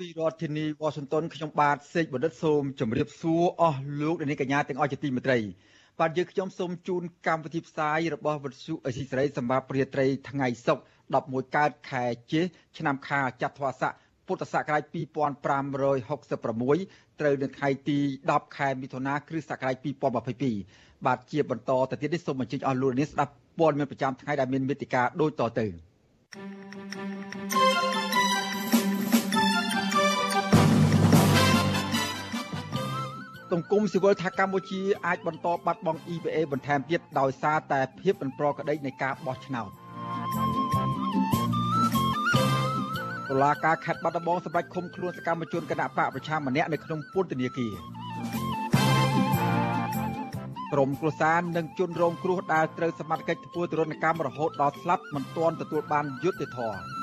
ពីរដ្ឋធានីវ៉ាស៊ីនតោនខ្ញុំបាទសេកបណ្ឌិតសូមជម្រាបសួរអស់លោកអ្នកនាងកញ្ញាទាំងអស់ជាទីមេត្រីបាទយើងខ្ញុំសូមជូនកម្មវិធីផ្សាយរបស់វិទ្យុអេស៊ីសេរីសម្រាប់ព្រាត្រីថ្ងៃសុក្រ11កើតខែចេសឆ្នាំខាចត្វាស័កពុទ្ធសករាជ2566ត្រូវនៅថ្ងៃទី10ខែមិថុនាគ្រិស្តសករាជ2022បាទជាបន្តទៅទៀតនេះសូមអញ្ជើញអស់លោកអ្នកនាងស្ដាប់ព័ត៌មានប្រចាំថ្ងៃដែលមានមេតិការដូចតទៅ សង្គមស៊ីវិលថាកម្ពុជាអាចបន្តបាត់បង់ EVA បន្ថែមទៀតដោយសារតែភាពមិនប្រក្រតីនៃការបោះឆ្នោតតុលាការខេត្តបាត់ដំបងសម្រេចឃុំខ្លួនសកម្មជនគណៈបកប្រឆាំងម្នាក់នៅក្នុងពន្ធនាគារក្រុមគ្រួសារនិងជនរងគ្រោះដែលត្រូវសមត្ថកិច្ចធ្វើទរណកម្មរហូតដល់ស្លាប់មិនទាន់ទទួលបានយុត្តិធម៌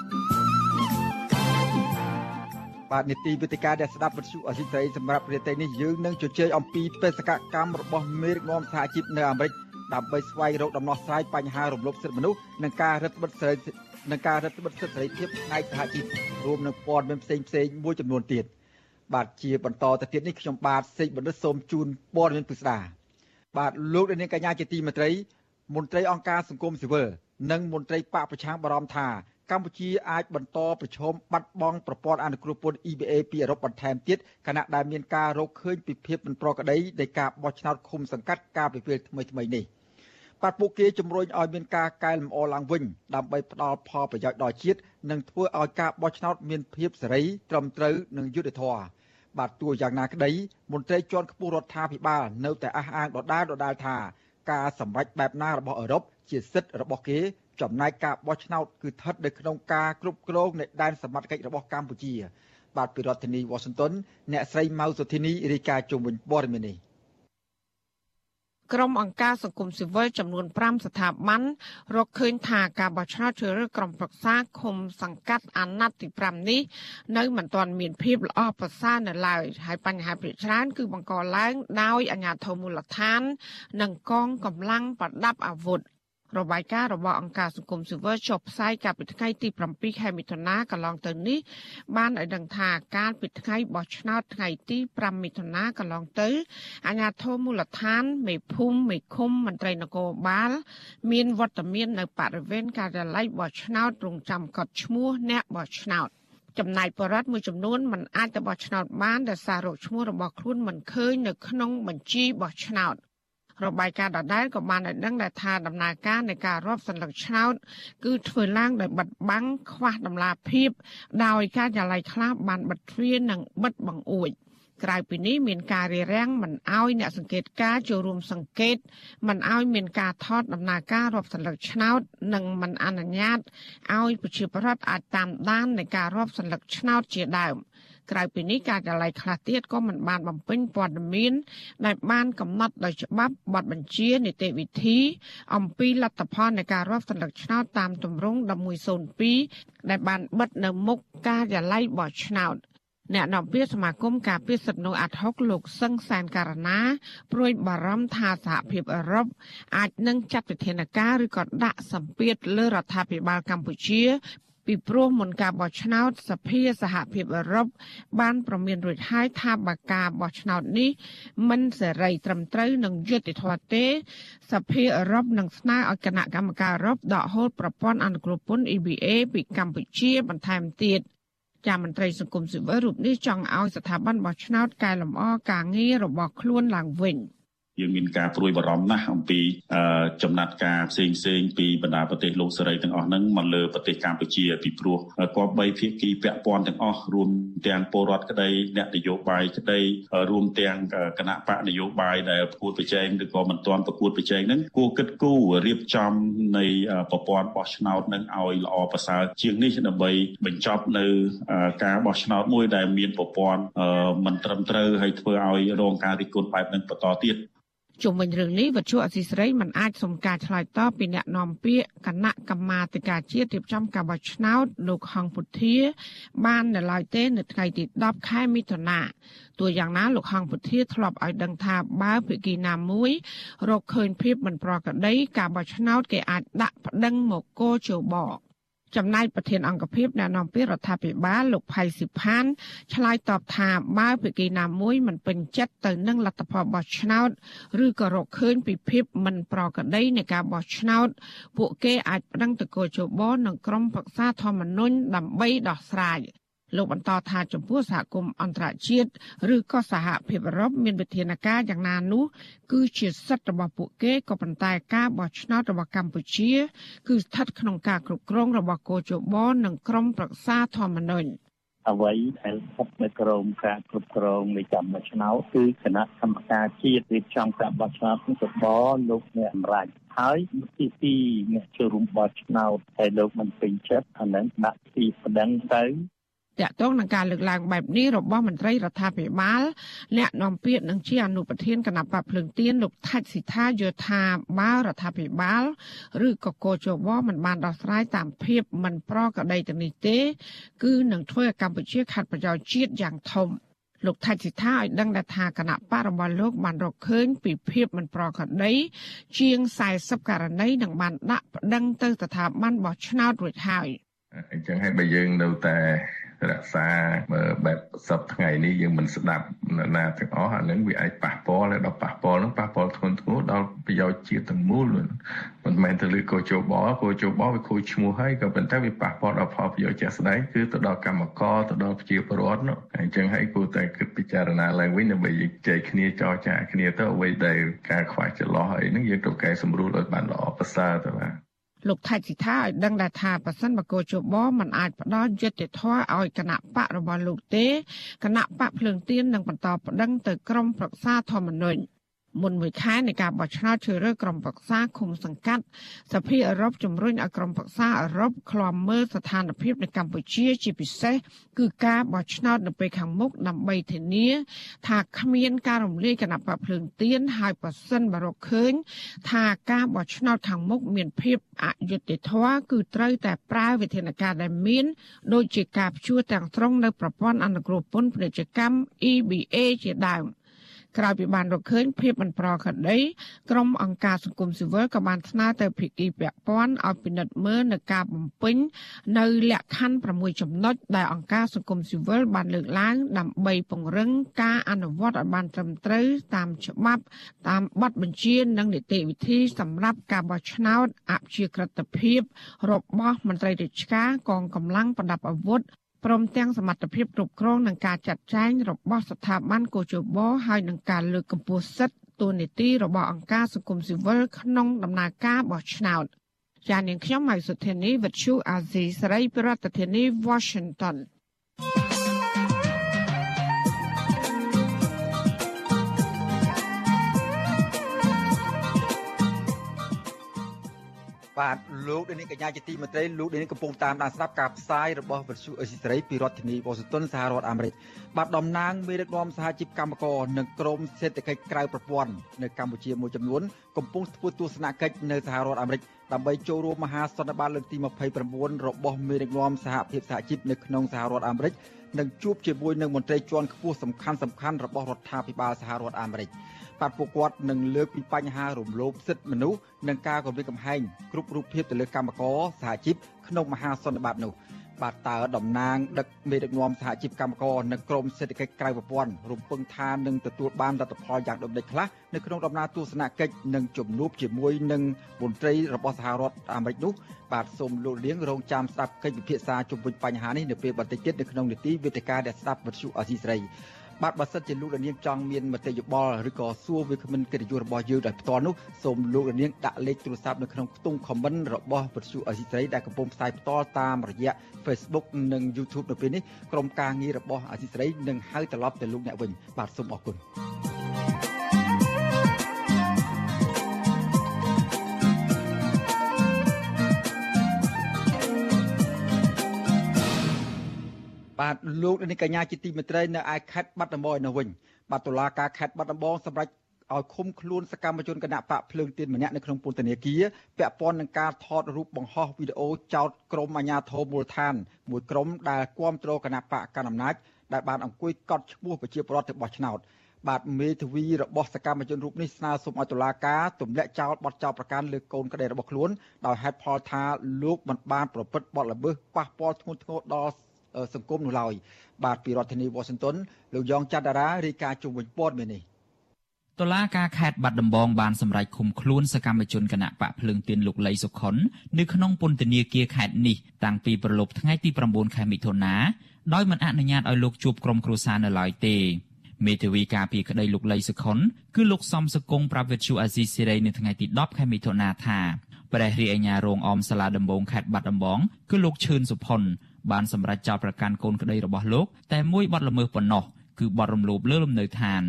បាទនីតិវិទ្យាដែលស្ដាប់វិទ្យុអសិរ័យសម្រាប់ប្រទេសនេះយើងនឹងជជែកអំពីបេសកកម្មរបស់មេដឹកនាំសហជីពនៅអាមេរិកដើម្បីស្វែងរកដំណោះស្រាយបញ្ហារំលោភសិទ្ធិមនុស្សនិងការរឹតបន្តឹងសេរីនិងការរឹតបន្តឹងសិទ្ធិសេរីភាពផ្នែកសហជីពរួមនឹងព័ត៌មានផ្សេងផ្សេងៗមួយចំនួនទៀតបាទជាបន្តទៅទៀតនេះខ្ញុំបាទសេកបណ្ឌិតសូមជូនព័ត៌មានពិស្ដាបាទលោកនាងកញ្ញាជាទីមេត្រីមន្ត្រីអង្គការសង្គមស៊ីវិលនិងមន្ត្រីបកប្រឆាំងបារម្ភថា កម្ពុជាអាចបន្តប្រឈមបាត់បង់ប្រព័ន្ធអនុគ្រោះពន្ធ EBA ពីអឺរ៉ុបបន្ថែមទៀតខណៈដែលមានការរកឃើញពីភាពមិនប្រក្រតីនៃការបោះឆ្នោតឃុំសង្កាត់កាលពីពេលថ្មីៗនេះបាទពួកគេជំរុញឲ្យមានការកែលម្អឡើងវិញដើម្បីផ្ដល់ផលប្រយោជន៍ដល់ជាតិនិងធ្វើឲ្យការបោះឆ្នោតមានភាពសេរីត្រឹមត្រូវនិងយុត្តិធម៌បាទទោះយ៉ាងណាក្តីមន្ត្រីជាន់ខ្ពស់រដ្ឋាភិបាលនៅតែអះអាងដដែលដដែលថាការសម្រេចបែបណារបស់អឺរ៉ុបជាសិទ្ធិរបស់គេ ចំណែកការបោះឆ្នោតគឺស្ថិតនៅក្នុងការគ្រប់គ្រងនៃដែនសមត្ថកិច្ចរបស់កម្ពុជា បាទពីរដ្ឋធានីវ៉ាស៊ីនតោនអ្នកស្រីម៉ៅសុធីនីរាយការណ៍ជុំវិញព័ត៌មាននេះក្រុមអង្គការសង្គមស៊ីវិលចំនួន5ស្ថាប័នរកឃើញថាការបោះឆ្នោតជ្រើសរើសក្រុមប្រឹក្សាឃុំសង្កាត់អាណត្តិទី5នេះនៅមិនទាន់មានភាពល្អប្រសើរនៅឡើយហើយបញ្ហាភាគច្រើនគឺបង្កឡើងដោយអាជ្ញាធរមូលដ្ឋាន និងកងកម្លាំងប្រដាប់អាវុធ របាយការណ៍របស់អង្គការសង្គមស៊ីវិលចុះផ្សាយកាលពីថ្ងៃទី7ខែមិថុនាកន្លងទៅនេះបានឲ្យដឹងថាកាលពីថ្ងៃបោះឆ្នោតថ្ងៃទី5មិថុនាកន្លងទៅអាជ្ញាធរមូលដ្ឋានមេភូមិមេឃុំមន្ត្រីនគរបាល មានវត្តមាននៅបរិវេណការិយាល័យបោះឆ្នោតរងចាំកត់ឈ្មោះអ្នកបោះឆ្នោតចំណាយបរដ្ឋមួយចំនួនមិនអាចទៅបោះឆ្នោតបានដោយសាររោគឈ្មោះរបស់ខ្លួនមិនឃើញនៅក្នុងបញ្ជីបោះឆ្នោត របាយការណ៍ដដែលក៏បានឲ្យដឹងដែរថាដំណើរការនៃការរាប់សន្លឹកឆ្នោត គឺធ្វើឡើងដោយបិទបាំងខ្វះដំណាភាព ដោយការចល័យខ្លះបានបិទទ្វារនិងបិទបង្អួចក្រៅពីនេះមានការរារាំងមិនអោយអ្នកសង្កេតការចូលរួមសង្កេតមិនអោយមានការថតដំណើរការរាប់សន្លឹកឆ្នោត និងមិនអនុញ្ញាតឲ្យប្រជាពលរដ្ឋអាចតាមដាននៃការរាប់សន្លឹកឆ្នោតជាដើម ក្រៅពីនេះការចល័យខ្លះទៀតក៏មិនបានបំពេញព័ត៌មាន ដែលបានកំណត់ដោយច្បាប់បទបញ្ជានីតិវិធី អំពីលទ្ធផលនៃការរាប់សន្លឹកឆ្នោតតាមទម្រង់1102ដែលបានបិទនៅមុខការិយាល័យបោះឆ្នោតអ្នកនាំពាក្យសមាគមការពារសិទ្ធិមនុស្សអាត់ហុកលោកសឹងសានការណាព្រួយបារម្ភថាសហភាពអឺរ៉ុបអាចនឹងចាត់វិធានការឬក៏ដាក់សម្ពាធលើរដ្ឋាភិបាលកម្ពុជា ពីព្រោះមុនការបោះឆ្នោតសភាសហភាពអឺរ៉ុបបានប្រមានរួចហើយថាបើការបោះឆ្នោតនេះមិនសេរីត្រឹមត្រូវនឹងយុត្តិធម៌ទេ សភាអឺរ៉ុបនឹងស្នើឲ្យគណៈកម្មការអឺរ៉ុបដកហូតប្រព័ន្ធអនុគ្រោះពន្ធ EBA ពីកម្ពុជាបន្ថែមទៀតចាមន្ត្រីសង្គមស៊ីវិលរូបនេះចង់ឲ្យស្ថាប័នបោះឆ្នោតកែលម្អការងាររបស់ខ្លួនឡើងវិញ យើងមានការព្រួយបារម្ភណាស់អំពីចំណាត់ការផ្សេងផ្សេងពីបណ្ដាប្រទេសលោកសេរីទាំងអស់ហ្នឹងមកលើប្រទេសកម្ពុជាពីព្រោះគប្បីភាគីពាក់ព័ន្ធទាំងអស់រួមទាំងពលរដ្ឋក្តីអ្នកនយោបាយក្តីរួមទាំងគណៈបកនយោបាយដែលប្រកួតប្រជែងឬក៏មិនទាន់ប្រកួតប្រជែងហ្នឹងគួរគិតគូររៀបចំនៃប្រព័ន្ធបោះឆ្នោតនឹងឲ្យល្អប្រសើរជាងនេះដើម្បីបញ្ចប់នៅការបោះឆ្នោតមួយដែលមានប្រព័ន្ធមិនត្រឹមត្រូវហើយធ្វើឲ្យរងការរិះគន់បែបហ្នឹងបន្តទៀត ជុំវិញរឿងនេះវត្ថុអសីស្រីមិនអាចសុំការឆ្លើយតបពីអ្នកនាំពាក្យគណៈកម្មាធិការជាតិរៀបចំការបោះឆ្នោតលោកហងពុធា បាននៅឡើយទេ នៅថ្ងៃទី10ខែមិថុនាទោះយ៉ាងណាលោកហងពុធាធ្លាប់ឲ្យដឹងថាបើភាគីណាមួយ រកឃើញភាពមិនប្រក្រតីការបោះឆ្នោតគេអាចដាក់ប្តឹងមកគោជប ចំណែកប្រធានអង្គភិបអ្នកនាំពាក្យរដ្ឋាភិបាលលោកផៃស៊ីផានឆ្លើយតបថាបើភាគីណាមួយមិនពេញចិត្តទៅនឹងលទ្ធផលបោះឆ្នោតឬក៏រកឃើញពីភាពមិនប្រក្រតីនៃការបោះឆ្នោត ពួកគេអាចប្តឹងទៅកោជបនិងក្រុមប្រឹក្សាធម្មនុញ្ញដើម្បីដោះស្រាយ លោកបន្តថាចំពោះសហគមន៍អន្តរជាតិឬក៏សហភាពអឺរ៉ុបមានវិធានការយ៉ាងណានោះគឺជាសិទ្ធិរបស់ពួកគេក៏ប៉ុន្តែការបោះឆ្នោតរបស់កម្ពុជា គឺស្ថិតក្នុងការគ្រប់គ្រងរបស់កោជបនិងក្រមប្រឹក្សាធម្មនុញ្ញអ្វីដែលស្ថិតនៅក្រោមការគ្រប់គ្រងនៃកម្មបោះឆ្នោតគឺគណៈកម្មការជាតិរៀបចំការបោះឆ្នោតសបលោកអ្នកអមរាជហើយទីទីអ្នកចូលរួមបោះឆ្នោតតែលោកមិនពេញចិត្តអានឹងដាក់ទីប្តឹងទៅ តកតងនឹងការលើកឡើងបែបនេះរបស់មន្ត្រីរដ្ឋាភិបាលអ្នកនាំពាក្យនឹងជាអនុប្រធានគណៈបកភ្លើងទៀនលោកថាច់ស៊ីថាយល់ថាបើរដ្ឋាភិបាលឬក៏កោជវមិនបានដោះស្រាយតាមភាពមិនប្រក្រតីទៅនេះទេ គឺនឹងធ្វើឲ្យកម្ពុជាខាត់ប្រយោជន៍ជាតិយ៉ាងធំលោកថាច់ស៊ីថាឲ្យដឹងថាគណៈបករបស់លោកបានរកឃើញពីភាពមិនប្រក្រតីជាង40ករណីនឹងបានដាក់ប្តឹងទៅស្ថាប័នបោះឆ្នោតរួចហើយ អញ្ចឹងហើយបើយើងនៅតែរក្សាបែបសពថ្ងៃនេះយើងមិនស្ដាប់ណាទាំងអស់អានឹងវាអាចប៉ះពាល់ដល់ប៉ះពាល់នឹងប៉ះពាល់ធ្ងន់ធ្ងរដល់ប្រយោជន៍ជាតិទាំងមូលមិនមែនទៅលើកោជបកោជបវាខូចឈ្មោះហើយក៏ប៉ុន្តែវាប៉ះពាល់ដល់ផលប្រយោជន៍ជាក់ស្ដែងគឺទៅដល់កម្មករទៅដល់ប្រជាពលរដ្ឋនោះអញ្ចឹងហើយគួរតែគិតពិចារណាឡើងវិញដើម្បីចែកគ្នាចរចាគ្នាទៅអ្វីដែលការខ្វះចន្លោះអីហ្នឹងយើងត្រូវកែសម្រួលឲ្យបានល្អប្រសើរទៅបាទ លោកថៃស៊ីថាឲ្យដឹងដែរថាប៉ះសិនបកោជបមិនអាចផ្ដល់យុត្តិធម៌ឲ្យគណៈបករបស់លោកទេគណៈបកភ្លើងទៀននឹងបន្តប្តឹងទៅក្រមប្រឹក្សាធម្មនុញ្ញ មុនមួយខែនៃការបោះឆ្នោតជ្រើសរើសក្រុមប្រឹក្សាឃុំសង្កាត់សភាអឺរ៉ុបជំរុញឲ្យក្រុមប្រឹក្សាអឺរ៉ុបឃ្លាំមើលស្ថានភាពនៅកម្ពុជាជាពិសេសគឺការបោះឆ្នោតនៅពេលខាងមុខដើម្បីធានា ថាគ្មានការរំលាយគណៈបកភ្លើងទៀនហើយប៉ះសិនបរកឃើញ ថាការបោះឆ្នោតខាងមុខមានភាពអយុត្តិធម៌គឺត្រូវតែប្រើវិធានការដែលមានដូចជាការព្យួរទាំងស្រុងនៅប្រព័ន្ធអនុគ្រោះពន្ធពាណិជ្ជកម្ម EBA ជាដើម។ ក្រោយពីបានរកឃើញភាពមិនប្រក្រតីក្រុមអង្គការសង្គមស៊ីវិលក៏បានស្នើទៅភាគីពាក់ព័ន្ធឲ្យពិនិត្យមើលនៅការបំពេញនៅលក្ខខណ្ឌ6ចំណុចដែលអង្គការសង្គមស៊ីវិលបានលើកឡើង ដើម្បីពង្រឹងការអនុវត្តឲ្យបានត្រឹមត្រូវតាមច្បាប់ តាមបទបញ្ជានិងនីតិវិធីសម្រាប់ការបោះឆ្នោតអព្យាក្រឹតភាព របស់មន្ត្រីរាជការកងកម្លាំងប្រដាប់អាវុធ ព្រមទាំងសមត្ថភាពគ្រប់គ្រងនឹងការចាត់ចែងរបស់ស្ថាប័នកោជបហើយនឹងការលើកកម្ពស់សិទ្ធិទូនីតិរបស់អង្គការសង្គមស៊ីវិលក្នុងដំណើរការបោះឆ្នោតចាននាងខ្ញុំម៉ៃសុធានីវិទ្យុអាស៊ីសេរីប្រធានាធិបតី Washington បាទលោកដេនេះកញ្ញាជាទីមេត្រីលោកដេនេះកំពុងតាមដានស្ដាប់ការផ្សាយរបស់វិទ្យុអេស៊ីសេរីពីរដ្ឋធានីវ៉ាស៊ីនតោនសហរដ្ឋអាមេរិកបាទតំណាងមេដឹកនាំសហជីពកម្មករនិងក្រមសេដ្ឋកិច្ចក្រៅប្រព័ន្ធនៅកម្ពុជាមួយចំនួនកំពុងធ្វើទស្សនកិច្ចនៅសហរដ្ឋអាមេរិកដើម្បីចូលរួមមហាសន្និបាតលើកទី29របស់មេដឹកនាំសហភាពសហជីពនៅក្នុងសហរដ្ឋអាមេរិកនិងជួបជាមួយនឹងមន្ត្រីជាន់ខ្ពស់សំខាន់សំខាន់របស់រដ្ឋាភិបាលសហរដ្ឋអាមេរិក។ បាទពួកគាត់នឹងលើកពីបញ្ហារំលោភសិទ្ធិមនុស្សនិងការគំរាមកំហែងគ្រប់រូបភាពទៅលើកម្មករសហជីពក្នុងមហាសន្និបាតនោះបាទតើតំណាងដឹកមេដឹកនាំសហជីពកម្មករនិងក្រមសេដ្ឋកិច្ចក្រៅប្រព័ន្ធរំពឹងថានឹងទទួលបានលទ្ធផលយ៉ាងដូចម្តេចខ្លះនៅក្នុងដំណើរទស្សនកិច្ចនិងជំនួបជាមួយនឹងមន្ត្រីរបស់សហរដ្ឋអាមេរិកនោះបាទសូមលោកលៀងរងចាំស្ដាប់កិច្ចពិភាក្សាជុំវិញបញ្ហានេះនៅពេលបន្តិចទៀតនៅក្នុងនីតិវិទ្យាដែលស្ដាប់វិទ្យុអសីស្រី បបាទបើសិនជាលោកនាងចង់មានមតិយោបល់ឬក៏សួរវាគ្មិនកិត្តិយសរបស់យើងដោយផ្ទាល់នោះសូមលោកនាងដាក់លេខទូរស័ព្ទនៅក្នុងខ្ទង់ comment របស់វិទ្យុអេស៊ីត្រីដែលកំពុងផ្សាយផ្ទាល់តាមរយៈ Facebook និង YouTube នៅពេលនេះក្រុមការងាររបស់អេស៊ីត្រីនឹងហៅត្រឡប់ទៅលោកអ្នកវិញបាទសូមអរគុណ បាទលោកនាងកញ្ញាជាទីមេត្រីនៅឯខេត្តបាត់ដំបងនៅវិញបាទតុលាការខេត្តបាត់ដំបងសម្រាប់ឲ្យឃុំខ្លួនសកម្មជនគណៈបកភ្លើងទៀនម្នាក់នៅក្នុងពន្ធនាគារពាក់ព័ន្ធនឹងការថតរូបបង្ហោះវីដេអូចោតក្រុមអាជ្ញាធរមូលដ្ឋានមួយក្រុមដែលគាំទ្រគណៈបកកណ្ដាលអំណាចដែលបានអង្គុយកត់ឈ្មោះប្រជាពលរដ្ឋទៅបោះឆ្នោតបាទមេធាវីរបស់សកម្មជនរូបនេះស្នើសុំឲ្យតុលាការទម្លាក់ចោលបទចោទប្រកាន់លើកូនក្តីរបស់ខ្លួនដោយហេតុផលថាលោកមិនបានប្រព្រឹត្តបទល្មើសប៉ះពាល់ធ្ងន់ធ្ងរដល់ សង្គមនោះឡើយបាទពីរដ្ឋធានីវ៉ាស៊ីនតោនលោកយ៉ងច័ន្ទតារារាយការណ៍ជុំវិញព័ត៌មាននេះតុលាការខេត្តបាត់ដំបងបានសម្រេចឃុំខ្លួនសកម្មជនគណៈបកភ្លើងទៀនលោកលីសុខុននៅក្នុងពន្ធនាគារខេត្តនេះតាំងពីប្រលប់ថ្ងៃទី9ខែមិថុនាដោយមិនអនុញ្ញាតឲ្យលោកជួបក្រុមគ្រួសារនៅឡើយទេមេធាវីការពីក្តីលោកលីសុខុនគឺលោកសំសកុងប្រាវិទ្យូអាស៊ីសេរីនៅថ្ងៃទី10ខែមិថុនាថាព្រះរាជអាជ្ញារងអមសាលាដំបងខេត្តបាត់ដំបងគឺលោកឈឿនសុផុន បានសម្រេចចោទប្រកាន់កូនក្តីរបស់លោក តែមួយបទល្មើសប៉ុណ្ណោះគឺបទរំលោភលើលំនៅឋាន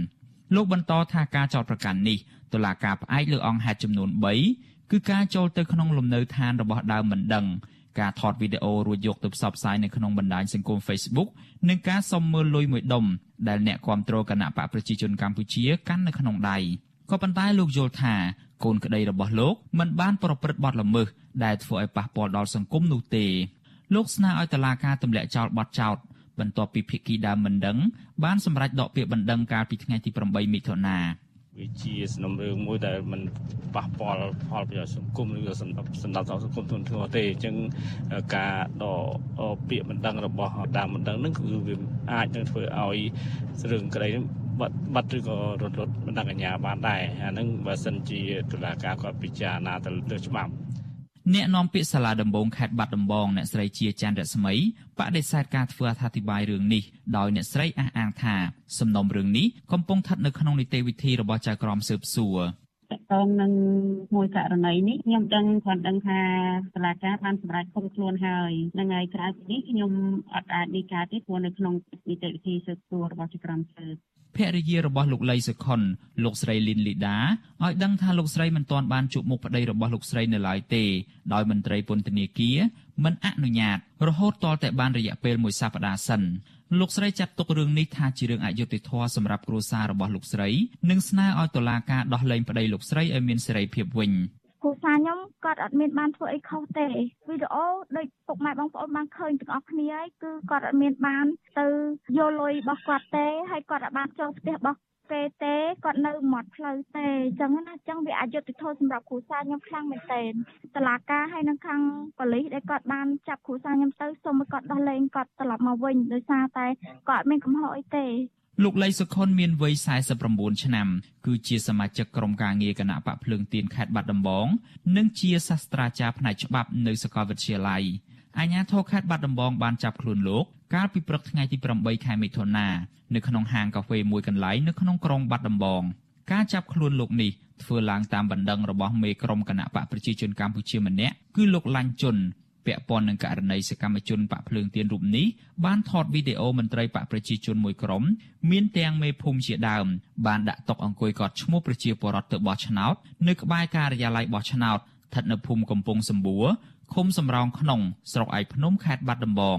លោកបន្តថាការចោទប្រកាន់នេះតុលាការផ្អែកលើអង្គហេតុចំនួន3គឺការចូលទៅក្នុងលំនៅឋានរបស់ដើមមិនដឹងការថតវីដេអូរួចយកទៅផ្សព្វផ្សាយនៅក្នុងបណ្ដាញសង្គម Facebook និងការសុំមើលលុយមួយដុំដែលអ្នកគាំទ្រគណៈបកប្រជាជនកម្ពុជាកាន់នៅក្នុងដៃក៏ប៉ុន្តែលោកយល់ថាកូនក្តីរបស់លោកមិនបានប្រព្រឹត្តបទល្មើសដែលធ្វើឲ្យប៉ះពាល់ដល់សង្គមនោះទេ លោកស្នើឲ្យតុលាការទម្លាក់ចោលបទចោទបន្ទាប់ពីភាគីដើមមិនដឹង បានសម្រេចដកពាក្យបណ្ដឹងកាលពីថ្ងៃទី8មិថុនាវាជាសំណុំរឿងមួយដែលมันប៉ះពាល់ផលប្រយោជន៍សង្គមឬក៏សម្រាប់សម្រាប់សង្គមទុនធ្ងរទេអញ្ចឹងការដកពាក្យមិនដឹងរបស់ដើមមិនដឹងហ្នឹងគឺវាអាចនឹងធ្វើឲ្យរឿងក្តីបាត់បាត់ឬក៏រត់រត់មិនដឹងអាញាបានដែរអាហ្នឹងបើសិនជាតុលាការគាត់ពិចារណាទៅលើច្បាប់ អ្នកនាំពាក្យសាលាដំបងខេត្តបាត់ដំបងអ្នកស្រីជាច័ន្ទរស្មីបដិសេធការធ្វើអត្ថាធិប្បាយរឿងនេះដោយអ្នកស្រីអះអាងថាសំណុំរឿងនេះកំពុងស្ថិតនៅក្នុងនីតិវិធីរបស់ចៅក្រមស៊ើបសួរ តកតងនឹងមួយករណីនេះខ្ញុំដឹងគាត់ដឹងថាសាលាការបានសម្រេចឃុំខ្លួនហើយនឹងហើយក្រៅពីនេះខ្ញុំអត់អាចនីការទេព្រោះនៅក្នុងនីតិវិធីស៊ើបសួររបស់ចៅក្រមស៊ើបភរិយារបស់លោកលីសុខុនលោកស្រីលីនលីដាឲ្យដឹងថាលោកស្រីមិនទាន់បានជួបមុខប្តីរបស់លោកស្រីនៅឡើយទេដោយមន្ត្រីពន្ធនាគារមិនអនុញ្ញាតរហូតទាល់តែបានរយៈពេលមួយសប្តាហ៍សិន លោកស្រីចាត់ទុករឿងនេះថាជារឿងអយុត្តិធម៌សម្រាប់គ្រួសាររបស់លោកស្រីនិងស្នើឲ្យតុលាការដោះលែងប្តីលោកស្រីឲ្យមានសេរីភាពវិញគ្រូសាខ្ញុំគាត់អត់មានបានធ្វើអីខុសទេវីដេអូដូចពុកម៉ែបងប្អូនបានឃើញទាំងអស់គ្នាហើយគឺគាត់អត់មានបានទៅយកលុយរបស់គាត់ទេហើយគាត់អត់បានចូលផ្ទះរបស់ គេទេគាត់នៅមាត់ផ្លូវទេអញ្ចឹងណាអញ្ចឹងវាអយុត្តិធម៌សម្រាប់គ្រូសាខ្ញុំខ្លាំងមែនទែនតឡាការហើយនឹងខាងប៉ូលីសដែលគាត់បានចាប់គ្រូសាខ្ញុំទៅសូមឲ្យគាត់ដោះលែងគាត់ត្រឡប់មកវិញដោយសារតែគាត់អត់មានកំហុសអីទេលោកលីសុខុនមានវ័យ49ឆ្នាំគឺជាសមាជិកក្រុមការងារគណៈបកភ្លើងទៀនខេត្តបាត់ដំបង និងជាសាស្ត្រាចារ្យផ្នែកច្បាប់នៅសាកលវិទ្យាល័យ អាជ្ញាធរខេត្តបាត់ដំបងបានចាប់ខ្លួនលោកកាលពីព្រឹកថ្ងៃទី8ខែមិថុនានៅក្នុងហាងកាហ្វេមួយកន្លែងនៅក្នុងក្រុងបាត់ដំបងការចាប់ខ្លួនលោកនេះធ្វើឡើងតាមបណ្ដឹងរបស់មេក្រុមគណៈបកប្រជាជនកម្ពុជាម្នាក់គឺលោកឡាញ់ជុនពាក់ព័ន្ធនឹងករណីសកម្មជនបកភ្លើងទៀនរូបនេះបានថតវីដេអូមន្ត្រីបកប្រជាជនមួយក្រុមមានទាំងមេភូមិជាដើមបានដាក់តុកអង្គុយកត់ឈ្មោះប្រជាពលរដ្ឋទៅបោះឆ្នោតនៅក្បែរការិយាល័យបោះឆ្នោតស្ថិតនៅភូមិកំពង់សម្បួរ ឃុំសំរោងក្នុងស្រុកឯកភ្នំខេត្តបាត់ដំបង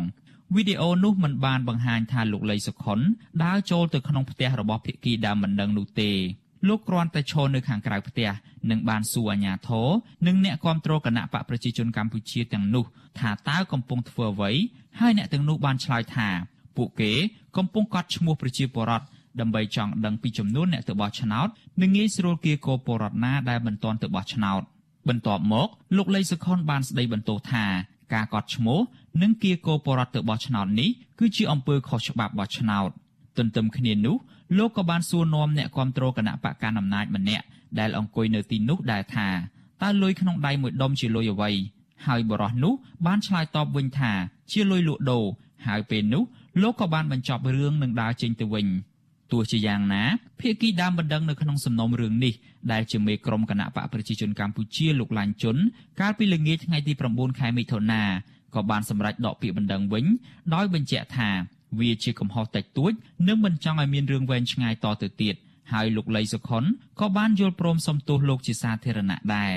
វីដេអូនោះមិនបានបង្ហាញថាលោកលីសុខុនដើរចូលទៅក្នុងផ្ទះរបស់ភិក្ខីដើមមិនដឹងនោះទេលោកគ្រាន់តែឈរនៅខាងក្រៅផ្ទះនិងបានសួរអាជ្ញាធរនិងអ្នកគាំទ្រគណៈបកប្រជាជនកម្ពុជាទាំងនោះថាតើកំពុងធ្វើអ្វីហើយអ្នកទាំងនោះបានឆ្លើយថាពួកគេកំពុងកត់ឈ្មោះប្រជាពលរដ្ឋដើម្បីចង់ដឹងពីចំនួនអ្នកទៅបោះឆ្នោតនិងងាយស្រួលគៀកោពលរដ្ឋណាដែលមិនទាន់ទៅបោះឆ្នោត បន្ទាប់មកលោកលីសុខុនបានស្ដីបន្ទោសថាការកត់ឈ្មោះនិងគៀកោពលរដ្ឋទៅបោះឆ្នោតនេះគឺជាអំពើខុសច្បាប់បោះឆ្នោតទន្ទឹមគ្នានោះលោកក៏បានសួរនាំអ្នកគ្រប់គ្រងគណៈបកកណ្ដាលអំណាចម្នាក់ដែលអង្គុយនៅទីនោះដែរថាតើលុយក្នុងដៃមួយដុំជាលុយអ្វីហើយបរិះនោះបានឆ្លើយតបវិញថាជាលុយលក់ដូរហើយពេលនោះលោកក៏បានបញ្ចប់រឿងនឹងដើរចេញទៅវិញ ទោះជាយ៉ាងណាភាគីដើមបណ្ដឹងនៅក្នុងសំណុំរឿងនេះដែលជាមេក្រុមគណៈបកប្រជាជនកម្ពុជាលោកឡាញ់ជុនកាលពីល្ងាចថ្ងៃទី9ខែមិថុនាក៏បានសម្រេចដកពាក្យបណ្ដឹងវិញដោយបញ្ជាក់ថាវាជាកំហុសតិចតួចនិងមិនចង់ឲ្យមានរឿងវែងឆ្ងាយតទៅទៀតហើយលោកលីសុខុនក៏បានយល់ព្រមសុំទោសលោកជាសាធារណៈដែរ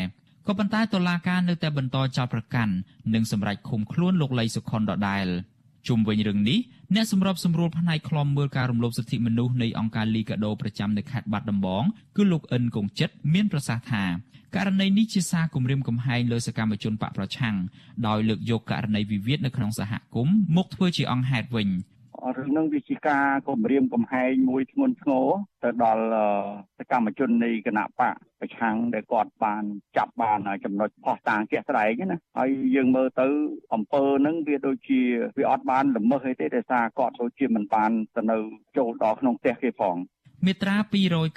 ក៏ប៉ុន្តែតុលាការនៅតែបន្តចោទប្រកាន់និងសម្រេចឃុំខ្លួនលោកលីសុខុនដដែលជុំវិញរឿងនេះ អ្នកសម្របសម្រួលផ្នែកខ្លំមើលការរំលោភសិទ្ធិមនុស្សនៃអង្គការលីកាដូប្រចាំនៅខេត្តបាត់ដំបងគឺលោកអិនគង្ជិតមានប្រសាសន៍ថាករណីនេះជាសារគម្រាមកំហែងលើសកម្មជនបកប្រឆាំងដោយលើកយកករណីវិវាទនៅក្នុងសហគមន៍មកធ្វើជាអង្គហេតុវិញ។រឿង នឹងវាជាការគម្រាមកំហែងមួយធ្ងន់ធ្ងរទៅដល់សកម្មជននៃគណៈបកប្រឆាំងដែលគាត់បានចាប់បានចំណុចផោះតាងជាក់ស្ដែងណាហើយយើងមើលទៅអង្គើនឹងវាដូចជាវាអត់បានល្មើសអីទេដោយសារគាត់ដូចជាមិនបានទៅនៅចូលដល់ក្នុងផ្ទះគេផងមាត្រា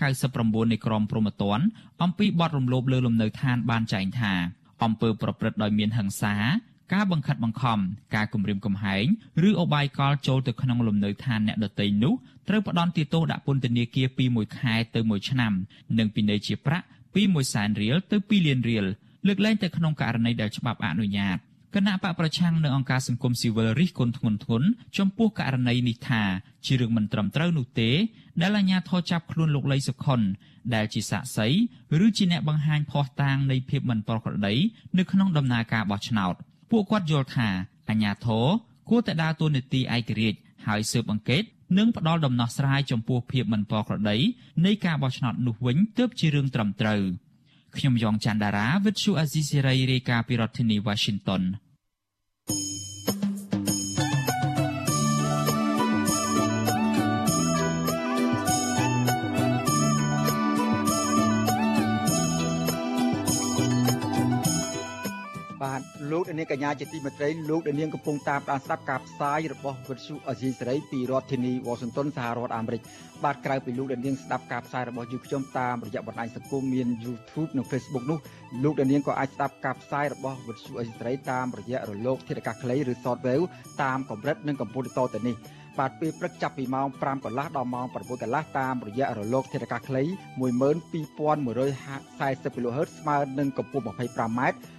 299នៃក្រមព្រហ្មទណ្ឌអំពីបទរំលោភលើលំនៅឋានបានចែងថាអំពើប្រព្រឹត្តដោយមានហិង្សា ការបង្ខិតបង្ខំការគំរាមកំហែងឬអបាយកលចូលទៅក្នុងលំនៅឋានអ្នកដទៃនោះត្រូវផ្ដន្ទាទោសដាក់ពន្ធនាគារពី1ខែទៅ1ឆ្នាំ និងពិន័យជាប្រាក់ពី1សែនរៀលទៅ2លានរៀលលើកលែងតែក្នុងករណីដែលច្បាប់អនុញ្ញាតគណៈបកប្រឆាំងនៅអង្គការសង្គមស៊ីវិលរិះគន់ធ្ងន់ធ្ងរចំពោះករណីនេះថាជារឿងមិនត្រឹមត្រូវនោះទេ ដែលអាជ្ញាធរចាប់ខ្លួនលោកលីសុខុនដែលជាសាក្សីឬជាអ្នកបង្ហាញភ័ស្តុតាងនៃភាពមិនប្រក្រតីនៅក្នុងដំណើរការបោះឆ្នោត។ ពួកគាត់យល់ថាអាញាធរគួរតែដើរតួនាទីឯករាជ្យហើយស៊ើបអង្កេតនិងផ្ដល់ដំណោះស្រាយចំពោះភាពមិនប្រក្រតីនៃការបោះឆ្នោតនោះវិញទើបជារឿងត្រឹមត្រូវខ្ញុំយ៉ងច័ន្ទដារាវិទ្យុអាស៊ីសេរីរាយការណ៍ពីរដ្ឋធានី Washington បាទលោកនាងកញ្ញាជាទីមេត្រីលោកនាងកំពុងតាមដានស្ដាប់ការផ្សាយរបស់វិទ្យុអេស៊ីសេរីពីរដ្ឋធានីវ៉ាស៊ីនតោនសហរដ្ឋអាមេរិកបាទក្រៅពីលោកនាងស្ដាប់ការផ្សាយរបស់យើងខ្ញុំតាមរយៈបណ្ដាញសង្គមមាន YouTube និង Facebook នោះលោកនាងក៏អាចស្ដាប់ការផ្សាយរបស់វិទ្យុអេស៊ីសេរីតាមរយៈរលកធាតុអាកាសខ្លីឬ Shortwave តាមកម្រិតនិងកម្ពស់ដូចតទៅនេះបាទពេលព្រឹកចាប់ពីម៉ោង5កន្លះដល់ម៉ោង6កន្លះតាមរយៈរលកធាតុអាកាសខ្លី12140 kHz ស្មើនឹងកម្ពស់ 25m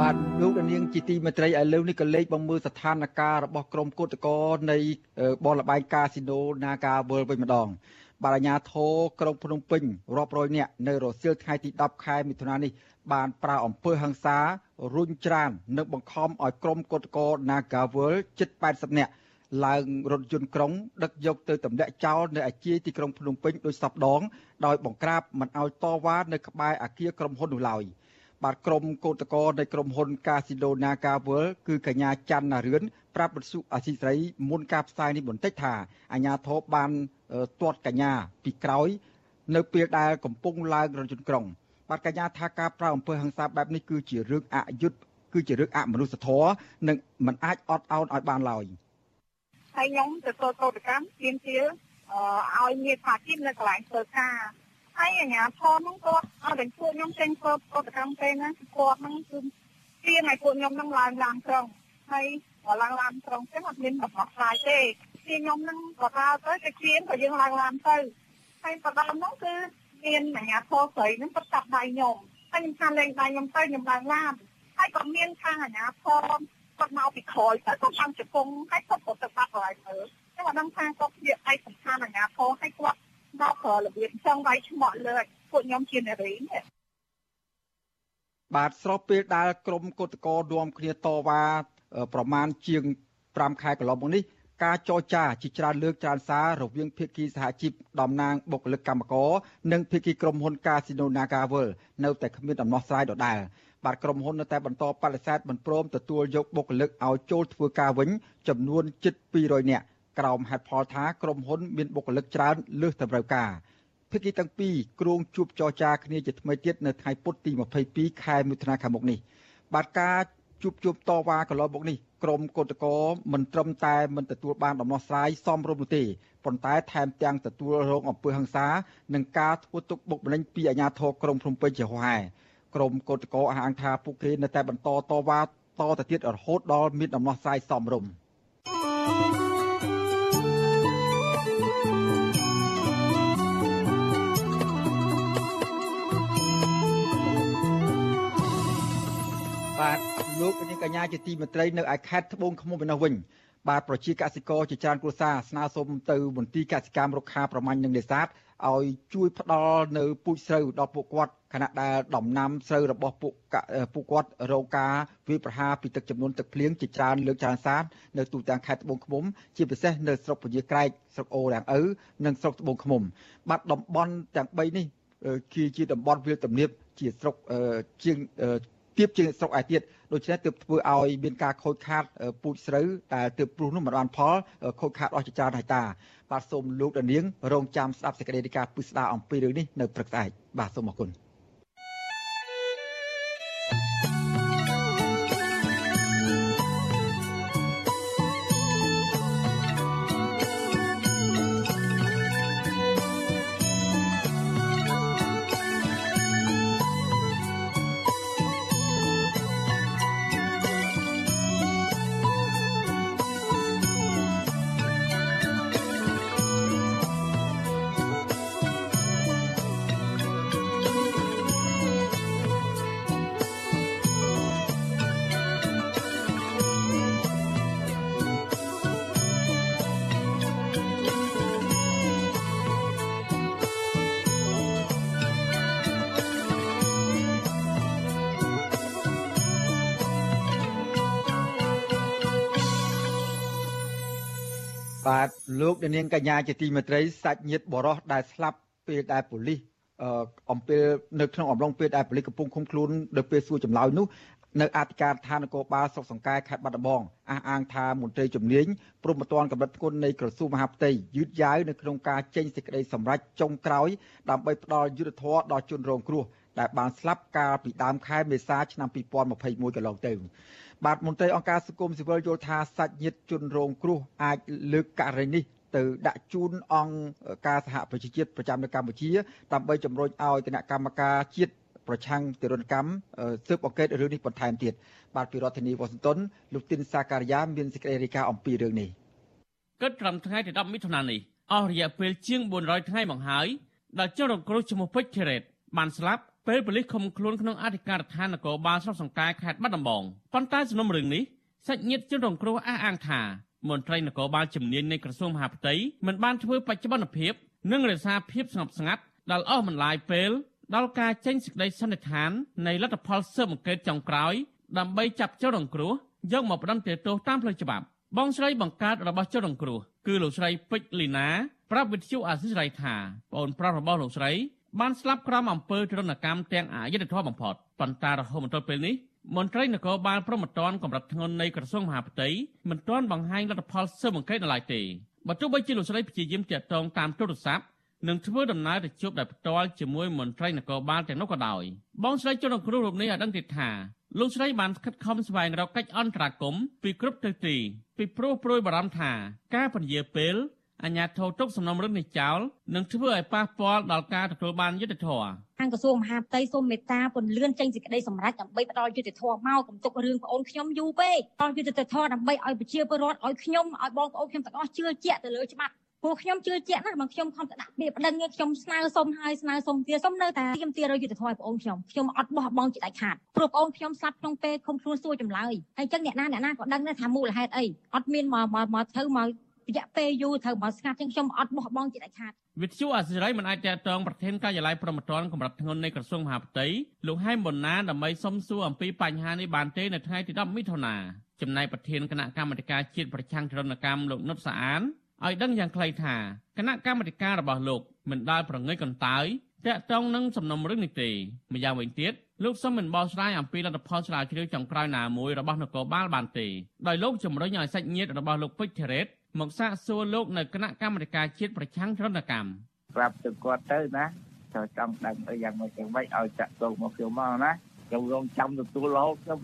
បាទលោកនាងជាទីមេត្រីឥឡូវនេះក៏លេខបំមើស្ថានភាពរបស់ក្រមគឧតកោនៃបលបែងកាស៊ីណូ Naga World វិញម្ដងបាទអាជ្ញាធរក្រុងភ្នំពេញរាប់រយនាក់នៅរសៀលថ្ងៃទី10ខែមិថុនានេះបានប្រើអំពើហិង្សារុញច្រាននិងបង្ខំឲ្យក្រុមកុតកោ Nagawal ជិត80នាក់ឡើងរថយន្តក្រុងដឹកយកទៅទម្លាក់ចោលនៅអាគារទីក្រុងភ្នំពេញដោយសពដង ដោយបង្ក្រាបមិនឲ្យតវ៉ានៅក្បែរអាគារក្រុមហ៊ុននោះឡើយ បាទក្រុមកោតកោនៃក្រុមហ៊ុន Casino Nagawal គឺកញ្ញាច័ន្ទណារឿនប្រាប់បទសុអាស៊ីសេរីមុនការផ្សាយនេះបន្តិចថាអាញាធរបានទាត់កញ្ញាពីក្រោយ នៅពេលដែលកំពុងឡើងរថយន្តក្រុង បាទកញ្ញាថាការប្រើអំពើហិង្សាបែបនេះគឺជារឿងអយុត្តិគឺជារឿងអមនុស្សធម៌និងមិនអាចអត់ឱនឲ្យបានឡើយហើយខ្ញុំទៅធ្វើកោតកម្មទាមទារឲ្យមានផាជីពនៅកន្លែងធ្វើការ ហើយអាជ្ញាធរហ្នឹងគាត់អត់តែពួកខ្ញុំចេញធ្វើកោតកម្មទេណាគាត់ហ្នឹងគឺទាមឲ្យពួកខ្ញុំហ្នឹងឡើងឡានក្រុងហើយឡើងឡានក្រុងចឹងអត់មានដំណោះស្រាយទេទីខ្ញុំហ្នឹងក៏ដើរទៅតែគ្មានក៏យើងឡើងឡានទៅហើយបដមហ្នឹងគឺមានអាជ្ញាធរស្រីហ្នឹងគាត់ចាប់ដៃខ្ញុំហើយខ្ញុំថាលេងដៃខ្ញុំទៅខ្ញុំឡើងឡានហើយក៏មានខាងអាជ្ញាធរគាត់មកពីក្រោយទៅគាត់តាមជង្គង់ហើយគាត់ក៏ទៅបាត់កន្លែងមើលខ្ញុំអត់ដឹងថាគាត់ជាឯកសណ្ឋានអាជ្ញាធរហើយគាត់ មកប្រើរបៀបចង់វាយឆ្មក់លើពួកខ្ញុំជានារីនេះបាទស្របពេលដែលក្រមគុតកោរួមគ្នាតវ៉ាប្រមាណជាង5ខែកន្លងមកនេះការចរចាជាច្រើនលើកច្រើនសាររវាងភាគីសហជីពតំណាងបុគ្គលិកកម្មករនិងភាគីក្រុមហ៊ុន Casino Nagawal នៅតែគ្មានដំណោះស្រាយដដែលបាទក្រុមហ៊ុននៅតែបន្តបដិសេធមិនព្រមទទួលយកបុគ្គលិកឲ្យចូលធ្វើការវិញចំនួនជិត200នាក់ ក្រោមហេតុផលថាក្រុមហ៊ុនមានបុគ្គលិកច្រើនលើសតម្រូវការភាគីទាំងពីរគ្រងជួបចរចាគ្នាជាថ្មីទៀតនៅថ្ងៃពុធទី22ខែមិថុនាខាងមុខនេះបាទការជួបជុំតវ៉ាកន្លងមកនេះក្រមកោតកោមិនត្រឹមតែមិនទទួលបានដំណោះស្រាយសមរម្យនោះទេប៉ុន្តែថែមទាំងទទួលរងអំពើហិង្សានិងការធ្វើទុកបុកម្នេញពីអាជ្ញាធរក្រុងភ្នំពេញជាហោហែក្រមកោតកោអះអាងថាពួកគេនៅតែបន្តតវ៉ាតទៅទៀតរហូតដល់មានដំណោះស្រាយសមរម្យ បាទលោកនាងកញ្ញាជាទីមេត្រីនៅឯខេត្តត្បូងឃ្មុំឯនោះវិញបាទប្រជាកសិករជាច្រើនគ្រួសារស្នើសុំទៅមន្ទីរកសិកម្មរុក្ខាប្រមាញ់និងនេសាទឲ្យជួយផ្ដល់នៅពូជស្រូវដល់ពួកគាត់ខណៈដែលដំណាំស្រូវរបស់ពួកពួកគាត់រងការវាយប្រហារពីទឹកចំនួនទឹកភ្លៀងជាច្រើនលើកច្រើនសាទនៅទូទាំងខេត្តត្បូងឃ្មុំជាពិសេសនៅស្រុកពញាក្រែកស្រុកអូរាំងឪនិងស្រុកត្បូងឃ្មុំបាទតំបន់ទាំង3នេះគឺជាតំបន់វាលទំនាបជាស្រុកជាង ទៀបជាងស្រុកឯទៀតដូច្នេះទើបធ្វើឲ្យមានការខូចខាតពូជស្រូវដែលទើបព្រុសនោះមិនបានផលខូចខាតអស់ជាច្រើនហិតាបាទសូមលោកដានៀងរងចាំស្ដាប់សេចក្តីរាយការណ៍ពិស្ដារអំពីរឿងនេះនៅព្រឹកស្អែកបាទសូមអរគុណ លោកនាងកញ្ញាជាទីមេត្រីសាច់ញាតិបរោះដែលស្លាប់ពេលដែលប៉ូលីសអំពេលនៅក្នុងអំឡុងពេលដែលប៉ូលីសកំពុងឃុំខ្លួននៅពេលសួរចម្លើយនោះនៅអធិការឋាននគរបាលស្រុកសង្កែខេត្តបាត់ដំបងអះអាងថាមន្ត្រីជំនាញព្រមត្តនកម្រិតគុណនៃក្រសួងមហាផ្ទៃយឺតយ៉ាវនៅក្នុងការចេញសេចក្តីសម្រេចចុងក្រោយដើម្បីផ្ដល់យុត្តិធម៌ដល់ជនរងគ្រោះដែលបានស្លាប់កាលពីដើមខែមេសាឆ្នាំ2021កន្លងទៅបាទមន្ត្រីអង្គការសង្គមស៊ីវិលយល់ថាសាច់ញាតិជនរងគ្រោះអាចលើកករណីនេះ ទៅដាក់ជូនអង្គការសហប្រជាជាតិប្រចាំនៅកម្ពុជាដើម្បីជំរុញឲ្យគណៈកម្មការជាតិប្រឆាំងទរណកម្មស៊ើបអង្កេតរឿងនេះបន្ថែមទៀតបាទពីរដ្ឋធានីវ៉ាស៊ីនតោនលោកទីនសាការីយ៉ាមានសេចក្តីរាយការណ៍អំពីរឿងនេះគិតត្រឹមថ្ងៃទី10មិថុនានេះអស់រយៈពេលជាង400ថ្ងៃមកហើយដែលជនរងគ្រោះឈ្មោះពេជ្រធីរ៉េតបានស្លាប់ពេលប៉ូលីសឃុំខ្លួនក្នុងអធិការដ្ឋាននគរបាលស្រុកសង្កែខេត្តបាត់ដំបងប៉ុន្តែសំណុំរឿងនេះសាច់ញាតិជនរងគ្រោះអះអាងថា មន្ត្រីនគរបាលជំនាញនៃក្រសួងមហាផ្ទៃមិនបានធ្វើបច្ចុប្បន្នភាពនិងរក្សាភាពស្ងប់ស្ងាត់ដល់អស់បន្លាយពេលដល់ការចេញសេចក្តីសន្និដ្ឋាននៃលទ្ធផលស៊ើបអង្កេតចុងក្រោយដើម្បីចាប់ជនរងគ្រោះយកមកផ្ដន្ទាទោសតាមផ្លូវច្បាប់បងស្រីបង្កើតរបស់ជនរងគ្រោះគឺលោកស្រីពេជ្រលីណាប្រាប់វិទ្យុអាស៊ីសេរីថាប្អូនប្រុសរបស់លោកស្រីបានស្លាប់ក្រោមអំពើទរណកម្មទាំងអយុត្តិធម៌បំផុតប៉ុន្តែរហូតមកទល់ពេលនេះ មន្ត្រីនគរបាលព្រមត្តនកម្រិតធ្ងន់នៃក្រសួងមហាផ្ទៃមិនទាន់បង្ហាញលទ្ធផលស៊ើបអង្កេតនៅឡើយទេបើទោះបីជាលោកស្រីព្យាយាមតាក់ទងតាមទូរស័ព្ទនិងធ្វើដំណើរទៅជួបដោយផ្ទាល់ជាមួយមន្ត្រីនគរបាលទាំងនោះក៏ដោយបងស្រីជនគ្រោះរូបនេះឲ្យដឹងទៀតថាលោកស្រីបានខិតខំស្វែងរកកិច្ចអន្តរាគមន៍ពីគ្រប់ទិសទីពីព្រោះព្រួយបារម្ភថាការពន្យាពេល អាញាធរទុកសំណុំរឿងនេះចោលនឹងធ្វើឲ្យប៉ះពាល់ដល់ការទទួលបានយុត្តិធម៌ខាងក្រសួងមហាផ្ទៃសូមមេត្តាពន្លឿនចេញសេចក្តីសម្រេចដើម្បីផ្ដល់យុត្តិធម៌មកកុំទុករឿងបងអូនខ្ញុំយូរពេកផ្ដល់យុត្តិធម៌ដើម្បីឲ្យប្រជាពលរដ្ឋឲ្យខ្ញុំឲ្យបងប្អូនខ្ញុំទាំងអស់ជឿជាក់ទៅលើច្បាប់ពួកខ្ញុំជឿជាក់ណាស់បើខ្ញុំខំទៅដាក់ពាក្យប្តឹងខ្ញុំស្នើសុំហើយស្នើសុំទៀតសុំនៅតែខ្ញុំទារយុទ្ធធម៌បងខ្ញុំខ្ញុំអត់បោះបង់ជាដាច់ខាតព្រោះបងខ្ញុំស្លាប់ក្នុងពេលឃុំខ្លួនសួរចម្លើយហើយអញ្ចឹងអ្នកណាអ្នកណាក៏ដឹងដែរថាមូលហេតុអីអត់មានមកមកធ្វើមក រយៈពេលយូរត្រូវមកស្ងាត់ជាងខ្ញុំអត់បោះបង់ជាដាច់ខាតវិទ្យុអាស៊ីសេរីមិនអាចតតងប្រធានការិយាល័យប្រមត្តនកម្រិតធ្ងន់នៃក្រសួងមហាផ្ទៃលោកហែមប៊ុនណាដើម្បីសុំសួរអំពីបញ្ហានេះបានទេនៅថ្ងៃទី10មិថុនាចំណែកប្រធានគណៈកម្មាធិការជាតិប្រឆាំងទរណកម្មលោកនុតសាអានឲ្យដឹងយ៉ាងខ្លីថាគណៈកម្មាធិការរបស់លោកមិនដាល់ប្រងើយកន្តើយតាក់ទងនឹងសំណុំរឿងនេះទេម្យ៉ាងវិញទៀតលោកសុំមិនបោះស្រាយអំពីលទ្ធផលស្រាវជ្រាវចុងក្រោយណាមួយរបស់នគរបាលបានទេដោយលោកជំរុញឲ្យសាច់ញាតិរបស់លោកពេជ្រធីរ៉េត មកសាកសួរលោកនៅគណៈកម្មាធិការជាតិប្រឆាំងចរណកម្មប្រាប់ទៅគាត់ទៅណាចូលចង់ដឹងទៅយ៉ាងម៉េចយ៉ាងម៉េចឲ្យចាក់ទងមកខ្ញុំមកណាខ្ញុំរងចាំទទួលរហូតខ្ញុំ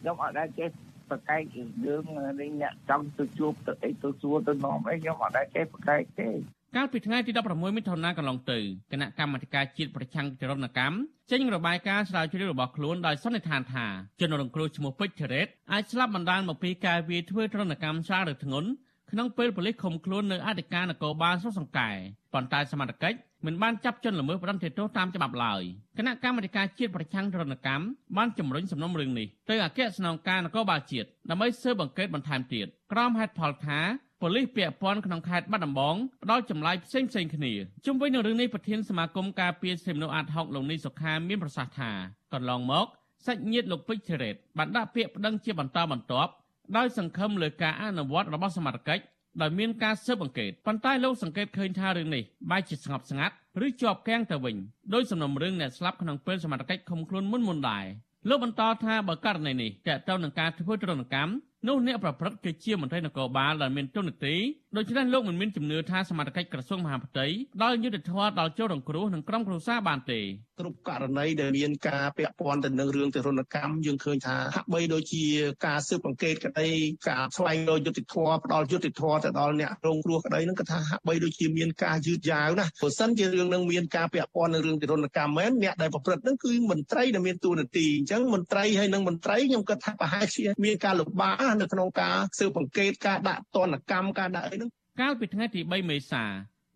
ខ្ញុំអត់ដែលចេះប្រកែករឿងនេះអ្នកចង់ទៅជួបទៅអីទៅសួរទៅនាំអីខ្ញុំអត់ដែលចេះប្រកែកទេកាលពីថ្ងៃទី16មិថុនាកន្លងទៅគណៈកម្មាធិការជាតិប្រឆាំងចរណកម្មចេញរបាយការណ៍ស្រាវជ្រាវរបស់ខ្លួនដោយសន្និដ្ឋានថាជនរងគ្រោះឈ្មោះពេជ្រធីរ៉េតអាចស្លាប់បណ្ដាលមកពីការវាយធ្វើចរណកម្មស្រាលឬធ្ងន់ ក្នុងពេលប៉ូលីសឃុំខ្លួននៅអធិការនគរបាលស្រុកសង្កែប៉ុន្តែសមត្ថកិច្ចមិនបានចាប់ជនល្មើសផ្ដន្ទាទោសតាមច្បាប់ឡើយគណៈកម្មាធិការជាតិប្រឆាំងចរណកម្មបានជំរុញសំណុំរឿងនេះទៅអគ្គស្នងការនគរបាលជាតិដើម្បីស៊ើបអង្កេតបន្ថែមទៀតក្រោមហេតុផលថាប៉ូលីសពាក់ព័ន្ធក្នុងខេត្តបាត់ដំបងផ្ដល់ចម្លើយផ្សេងផ្សេងគ្នាជុំវិញនឹងរឿងនេះប្រធានសមាគមការពារសិទ្ធិមនុស្សអាត់ហុកលោកនេះសុខាមានប្រសាសន៍ថាកន្លងមកសាច់ញាតិលោកពេជ្រធីរ៉េតបានដាក់ពាក្យប្តឹងជាបន្តបន្ទាប់ ដោយសង្ឃឹមលើការអនុវត្តរបស់សមត្ថកិច្ចដោយមានការស៊ើបអង្កេតប៉ុន្តែលោកសង្កេតឃើញថារឿងនេះបែរជាស្ងប់ស្ងាត់ឬជាប់គាំងទៅវិញដោយសំណុំរឿងអ្នកស្លាប់ក្នុងពេលសមត្ថកិច្ចឃុំខ្លួនមុនមុនដែរលោកបន្តថាបើករណីនេះតើតើនឹងការធ្វើទរណកម្មនោះអ្នកប្រព្រឹត្តគឺជាមន្ត្រីនគរបាលដែលមានទុននីតិដូច្នេះលោកមិនមានជំនឿថាសមត្ថកិច្ចក្រសួងមហាផ្ទៃដល់យុទ្ធធម៌ដល់ចូលរងគ្រោះនិងក្រុមគ្រួសារបានទេគ្រប់ករណីដែលមានការពាក់ព័ន្ធទៅនឹងរឿងទរណកម្មយើងឃើញថាហាក់បីដូចជាការស៊ើបអង្កេតក្តីការស្វែងរកយុត្តិធម៌ផ្ដល់យុត្តិធម៌ទៅដល់អ្នករងគ្រោះក្តីនឹងក៏ថាហាក់បីដូចជាមានការយឺតយ៉ាវណាបើសិនជារឿងនឹងមានការពាក់ព័ន្ធនឹងរឿងទរណកម្មមែនអ្នកដែលប្រព្រឹត្តនឹងគឺមន្ត្រីដែលមានតួនាទីអញ្ចឹងមន្ត្រីហើយនឹងមន្ត្រីខ្ញុំគិតថាប្រហែលជាមានការលំបាកនៅក្នុងការស៊ើបអង្កេតការដាក់ទណ្ឌកម្មការដាក់អីហ្នឹង កាលពីថ្ងៃទី3មេសា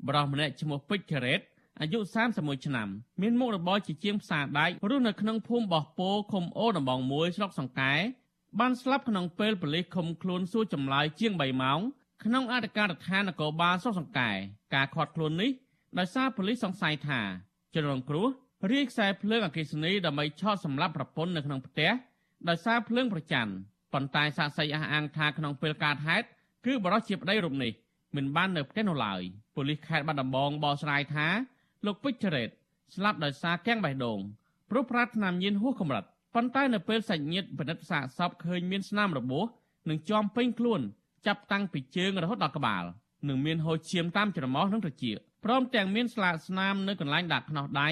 បរិសម្នាក់ឈ្មោះពេជ្រការ៉េតអាយុ31ឆ្នាំមានមុខរបរជាជាងផ្សារដែករស់នៅក្នុងភូមិបោះពោឃុំអូដំបងមួយស្រុកសង្កែបានស្លាប់ក្នុងពេលប៉ូលីសឃុំខ្លួនសួរចម្លើយជាង3ម៉ោងក្នុងអធិការដ្ឋាននគរបាលស្រុកសង្កែការខាត់ខ្លួននេះដោយសារប៉ូលីសសង្ស័យថាជនរងគ្រោះរាយខ្សែភ្លើងអគ្គិសនីដើម្បីឆក់សម្លាប់ប្រពន្ធនៅក្នុងផ្ទះដោយសារភ្លើងប្រច័ណ្ឌប៉ុន្តែសាកសីអះអាងថាក្នុងពេលកើតហេតុគឺបរិសុទ្ធជាប្តីរូបនេះ មិនបាននៅផ្ទះនោះឡើយប៉ូលីសខេត្តបាត់ដំបងបកស្រាយថាលោកពេជ្រចរិតស្លាប់ដោយសារកាំងបេះដូងព្រោះប្រាថ្នាញៀនហួសកម្រិតប៉ុន្តែនៅពេលសាច់ញាតិពិនិត្យសាកសពឃើញមានស្នាមរបួសនិងជាប់ពេញខ្លួនចាប់តាំងពីជើងរហូតដល់ក្បាលនិងមានហូរឈាមតាមច្រមុះនិងត្រចៀកព្រមទាំងមានស្លាកស្នាមនៅកន្លែងដាក់ខ្នោះដៃ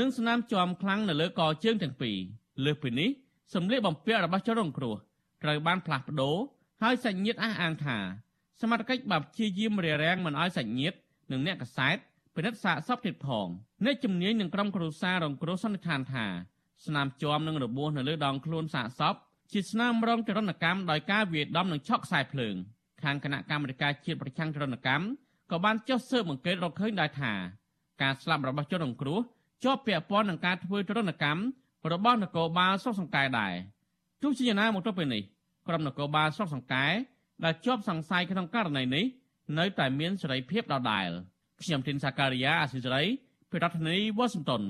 និងស្នាមជាំខ្លាំងនៅលើកជើងទាំងពីរលើសពីនេះសម្លៀកបំពាក់របស់ជនរងគ្រោះត្រូវបានផ្លាស់ប្ដូរហើយសាច់ញាតិអះអាងថា សមត្ថកិច្ចបានព្យាយាមរារាំងមិនឲ្យសាច់ញាតិនិងអ្នកកសែតពិនិត្យសាកសពទៀតផងអ្នកជំនាញនឹងក្រុមគ្រួសាររងគ្រោះសន្និដ្ឋានថាស្នាមជាំនឹងរបួសនៅលើដងខ្លួនសាកសពជាស្នាមរងចរណកម្មដោយការវាយដំនឹងឆក់ខ្សែភ្លើងខាងគណៈកម្មាធិការជាតិប្រឆាំងចរណកម្មក៏បានចុះស៊ើបអង្កេតរកឃើញដែរថាការស្លាប់របស់ជនរងគ្រោះជាប់ពាក់ព័ន្ធនឹងការធ្វើចរណកម្មរបស់នគរបាលស្រុកសង្កែដែរទោះជាយ៉ាងណាមកទល់ពេលនេះក្រុមនគរបាលស្រុកសង្កែ ដែលជាប់សង្ស័យក្នុងករណីនេះនៅតែមានសេរីភាពដដែលខ្ញុំធីនសាការីយ៉ាអសិរ័យពីរដ្ឋធានីវ៉ាស៊ីនតោន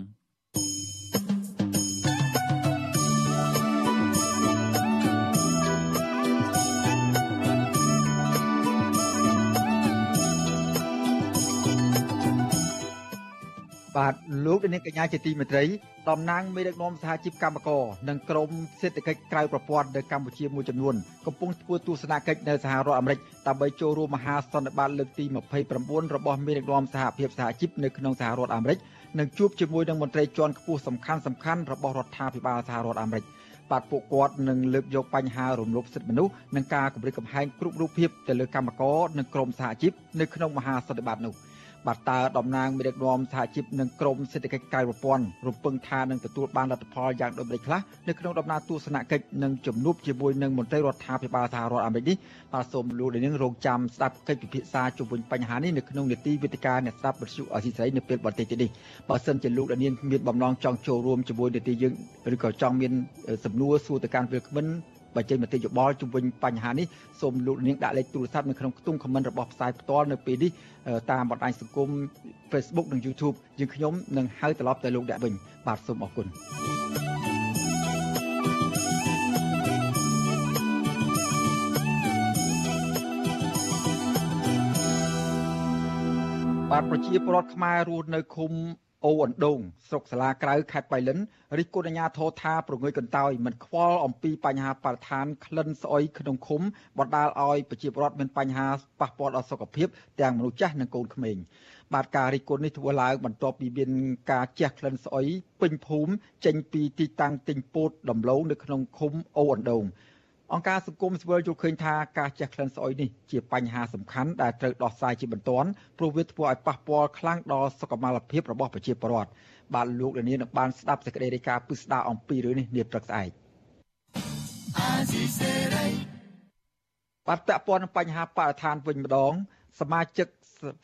បាទលោកនាងកញ្ញាជាទីមេត្រីតំណាងមេដឹកនាំសហជីពកម្មករនិងក្រមសេដ្ឋកិច្ចក្រៅប្រព័ន្ធនៅកម្ពុជាមួយចំនួនកំពុងធ្វើទស្សនកិច្ចនៅសហរដ្ឋអាមេរិកដើម្បីចូលរួមមហាសន្និបាតលើកទី29របស់មេដឹកនាំសហភាពសហជីពនៅក្នុងសហរដ្ឋអាមេរិកនិងជួបជាមួយនឹងមន្ត្រីជាន់ខ្ពស់សំខាន់សំខាន់របស់រដ្ឋាភិបាលសហរដ្ឋអាមេរិកបាទពួកគាត់នឹងលើកយកបញ្ហារំលោភសិទ្ធិមនុស្សនិងការគម្រិតកំហែងគ្រប់រូបភាពទៅលើកម្មករនិងក្រមសហជីពនៅក្នុងមហាសន្និបាតនោះ។ បាទតើតំណាងមេដឹកនាំសហជីពនិងក្រមសេដ្ឋកិច្ចក្រៅប្រព័ន្ធរំពឹងថានឹងទទួលបានលទ្ធផលយ៉ាងដូចម្តេចខ្លះនៅក្នុងដំណើរទស្សនកិច្ចនិងជំនួបជាមួយនឹងមន្ត្រីរដ្ឋាភិបាលសហរដ្ឋអាមេរិកនេះបាទសូមលោកនាងរងចាំស្ដាប់កិច្ចពិភាក្សាជុំវិញបញ្ហានេះនៅក្នុងនីតិវិទ្យាអ្នកស្ដាប់វិទ្យុអសីស្រីនៅពេលបន្តិចទៀតនេះបើសិនជាលោកនាងមានបំណងចង់ចូលរួមជាមួយនីតិយើងឬក៏ចង់មានសំណួរសួរទៅកាន់ពេលក្មិន បើចេញមតិយោបល់ជុំវិញបញ្ហានេះសូមលោកនាងដាក់លេខទូរស័ព្ទនៅក្នុងខ្ទង់ comment របស់ផ្សាយផ្ទាល់នៅពេលនេះតាមបណ្ដាញសង្គម Facebook និង YouTube យើងខ្ញុំនឹងហៅត្រឡប់ទៅលោកអ្នកវិញបាទសូមអរគុណបាទប្រជាពលរដ្ឋខ្មែររស់នៅឃុំ អូអណ្ដូងស្រុកសាលាក្រៅខេត្តបៃលិនរិះគន់អាជ្ញាធរថាប្រងើយកន្តើយមិនខ្វល់អំពីបញ្ហាបរិស្ថានក្លិនស្អុយក្នុងឃុំបណ្ដាលឲ្យប្រជាពលរដ្ឋមានបញ្ហាប៉ះពាល់ដល់សុខភាពទាំងមនុស្សចាស់និងកូនក្មេងបាទការរិះគន់នេះធ្វើឡើងបន្ទាប់ពីមានការជះក្លិនស្អុយពេញភូមិចេញពីទីតាំងទិញពោតដំឡូងនៅក្នុងឃុំអូអណ្ដូង អង្គការសង្គមស៊ីវិលយល់ឃើញថាការជះក្លិនស្អុយនេះជាបញ្ហាសំខាន់ដែលត្រូវដោះស្រាយជាបន្ទាន់ព្រោះវាធ្វើឲ្យប៉ះពាល់ខ្លាំងដល់សុខុមាលភាពរបស់ប្រជាពលរដ្ឋបាទលោកលាននឹងបានស្ដាប់សេចក្តីរាយការណ៍ពិស្ដារអំពីរឿងនេះនាព្រឹកស្អែកបាទពាក់ព័ន្ធនឹងបញ្ហាបរិស្ថានវិញម្ដង សមាជិក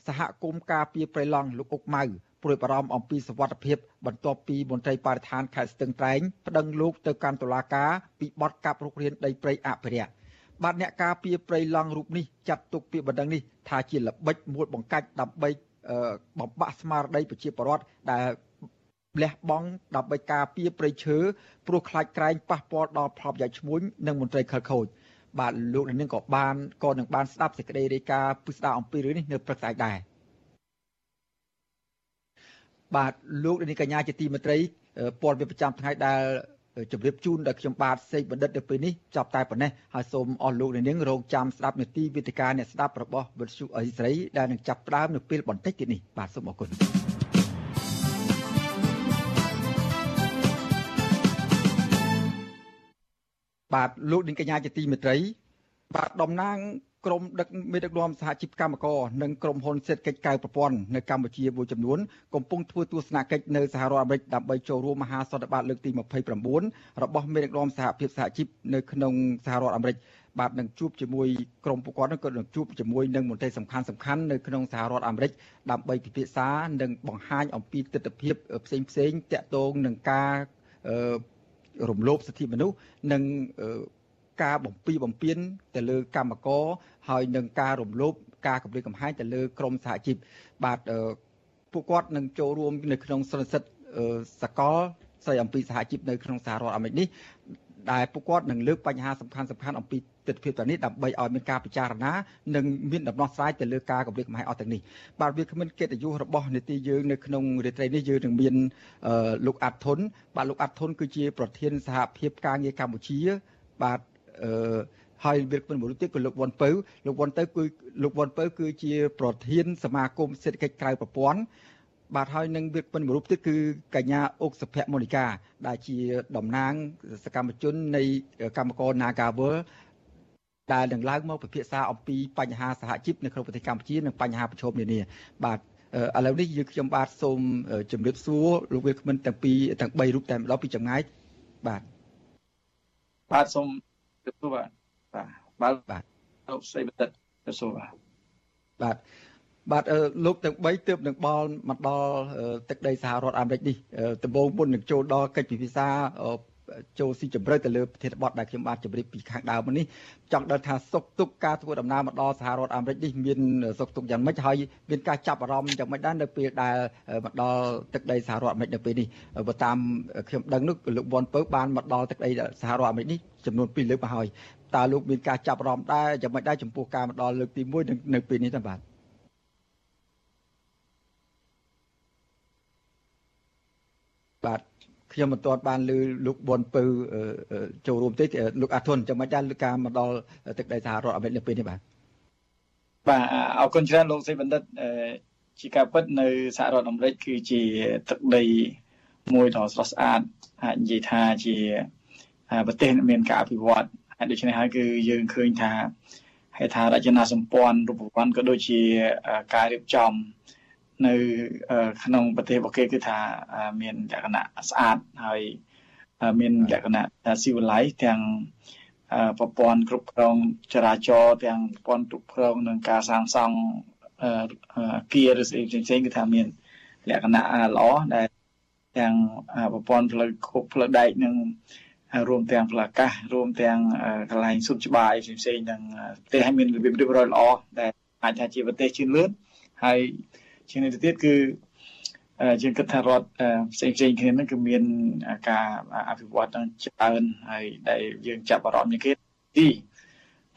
សហគមន៍ការពារព្រៃឡង់លោកអុកម៉ៅ ព្រួយបារម្ភអំពីសវត្ថភាពបន្ទាប់ពីមន្ត្រីបរិស្ថានខេត្តស្ទឹងត្រែងប្តឹងលោកទៅកាន់តុលាការពីបទកាប់រុករានដីព្រៃអភិរក្សបាទអ្នកការពារព្រៃឡង់រូបនេះចាត់ទុកពាក្យបណ្ដឹងនេះថាជាល្បិចមួយបង្កាច់ដើម្បីបំបាក់ស្មារតីប្រជាពលរដ្ឋដែលលះបង់ដើម្បីការពារព្រៃឈើព្រោះខ្លាចក្រែងប៉ះពាល់ដល់ផលប្រយោជន៍ឈ្មួញនិងមន្ត្រីខិលខូចបាទលោកនាងក៏បានក៏នឹងបានស្ដាប់សេចក្តីរាយការណ៍ពិស្ដារអំពីរឿងនេះនៅព្រឹកស្អែកដែរ បាទលោកនាងកញ្ញាជាទីមេត្រីព័ត៌មានប្រចាំថ្ងៃដែលជម្រាបជូនដល់ខ្ញុំបាទសេកបណ្ឌិតនៅពេលនេះចាប់តែប៉ុណ្ណេះហើយសូមអស់លោកនាងរងចាំស្ដាប់នាទីវិទ្យការអ្នកស្ដាប់របស់វិទ្យុអេស្រីដែលនឹងចាប់ផ្ដើមនៅពេលបន្តិចទៀតនេះបាទសូមអរគុណបាទលោកនាងកញ្ញាជាទីមេត្រីបាទតំណាង ក្រុមដឹកមេដឹកនាំសហជីពកម្មករនិងក្រុមហ៊ុនសេដ្ឋកិច្ចកៅប្រព័ន្ធនៅកម្ពុជាមួយចំនួនកំពុងធ្វើទស្សនកិច្ចនៅសហរដ្ឋអាមេរិកដើម្បីចូលរួមមហាសន្និបាតលើកទី29របស់មេដឹកនាំសហភាពសហជីពនៅក្នុងសហរដ្ឋអាមេរិកបាទនឹងជួបជាមួយក្រុមពួកគាត់នឹងក៏នឹងជួបជាមួយនឹងមន្ត្រីសំខាន់សំខាន់នៅក្នុងសហរដ្ឋអាមេរិកដើម្បីពិភាក្សានិងបង្ហាញអំពីទស្សនវិជ្ជាផ្សេងផ្សេងតាក់ទងនឹងការរំលោភសិទ្ធិមនុស្សនិង ការបំពីបំពេញទៅលើកម្មករហើយនឹងការរំលោភការគម្រាមកំហែងទៅលើក្រមសហជីពបាទពួកគាត់នឹងចូលរួមនៅក្នុងសន្និសីទសកលស្ដីអំពីសហជីពនៅក្នុងសហរដ្ឋអាមេរិកនេះដែលពួកគាត់នឹងលើកបញ្ហាសំខាន់សំខាន់អំពីទស្សនវិជ្ជានេះដើម្បីឲ្យមានការពិចារណានិងមានដំណោះស្រាយទៅលើការកម្រិតកំហែងអស់ទាំងនេះបាទវាគ្មានកិត្តិយសរបស់នេតិយើងនៅក្នុងរាត្រីនេះយើងនឹងមានលោកអាត់ធុនបាទលោកអាត់ធុនគឺជាប្រធានសហភាពការងារកម្ពុជាបាទ អឺហើយវាគ្មិនមួយទៀតគឺលោកវ៉ុនពៅលោកវ៉ុនទៅគឺលោកវ៉ុនពៅគឺជា ប្រធាន សមាគមសេដ្ឋកិច្ចក្រៅប្រព័ន្ធបាទហើយនឹងវាគ្មិនមួយរូបទៀតគឺកញ្ញាអុកសុភមូនិកា ដែលជាតំណាង សកម្មជននៃកម្មករ Nagawal ដែលនឹងឡើងមកពិភាក្សាអំពីបញ្ហាសហជីពនៅក្នុងប្រទេសកម្ពុជានិងបញ្ហាប្រឈមនានាបាទឥឡូវនេះយើងខ្ញុំបាទសូមជម្រាបសួរលោកវាគ្មិនទាំងពីរទាំង3រូបតែម្ដងពីចម្ងាយបាទបាទសូម ជម្រាបសួរបាទបាទបាទលោកស្រីបណ្ឌិតជម្រាបសួរបាទបាទបាទលោកទាំង3ទើបនឹងបល់មកដល់ទឹកដីសហរដ្ឋអាមេរិកនេះដំបូងមុននឹងចូលដល់កិច្ចពិភាក្សាចូលស៊ីជម្រៅទៅលើប្រធានបទដែលខ្ញុំបានជម្រាបពីខាងដើមនេះចង់ដឹងថាសុខទុក្ខការធ្វើដំណើរមកដល់សហរដ្ឋអាមេរិកនេះមានសុខទុក្ខយ៉ាងម៉េចហើយមានការចាប់អារម្មណ៍យ៉ាងម៉េចដែរនៅពេលដែលមកដល់ទឹកដីសហរដ្ឋអាមេរិកនៅពេលនេះបើតាមខ្ញុំដឹងនោះលោកវ៉ាន់ពៅបានមកដល់ទឹកដីសហរដ្ឋអាមេរិកនេះ ចំនួន2លើកមកហើយតើលោកមានការចាប់អារម្មណ៍ដែរយ៉ាងម៉េចដែរចំពោះការមកដល់លើកទី1នៅពេលនេះតើបាទបាទខ្ញុំមិនទាន់បានលើលោកប៊ុនពៅចូលរួមទេលោកអាធុនចាំមិនដែរលើការមកដល់ទឹកដីសហរដ្ឋអាមេរិកនៅពេលនេះបាទបាទអរគុណច្រើនលោកសេបណ្ឌិតជាការពិតនៅសហរដ្ឋអាមេរិកគឺជាទឹកដីមួយដ៏ស្រស់ស្អាតអាចនិយាយថាជា ប្រទេសមានការអភិវឌ្ឍហើយដូច្នេះហើយគឺយើងឃើញថាហេដ្ឋារចនាសម្ព័ន្ធរូបវន្តក៏ដូចជាការរៀបចំនៅក្នុងប្រទេសរបស់គេគឺថាមានលក្ខណៈស្អាតហើយមានលក្ខណៈស៊ីវិល័យទាំងប្រព័ន្ធគ្រប់គ្រងចរាចរណ៍ទាំងប្រព័ន្ធគ្រប់គ្រងនឹងការសាងសង់គៀឬស្អីផ្សេងៗគឺថាមានលក្ខណៈល្អដែលទាំងប្រព័ន្ធផ្លូវគប់ផ្លូវដែកនឹង រួមទាំងផ្លូវអាកាសរួមទាំងកន្លែងសុខច្បារផ្សេងៗនឹងប្រទេសឲ្យមានរបៀបរៀបរយល្អដែលអាចថាជាប្រទេសជឿនលឿនហើយជាងនេះទៅទៀតគឺយើងគិតថារដ្ឋផ្សេងផ្សេងគ្នាហ្នឹងគឺមានការអភិវឌ្ឍនឹងច្រើនហើយដែលយើងចាប់អារម្មណ៍ជាងគេទី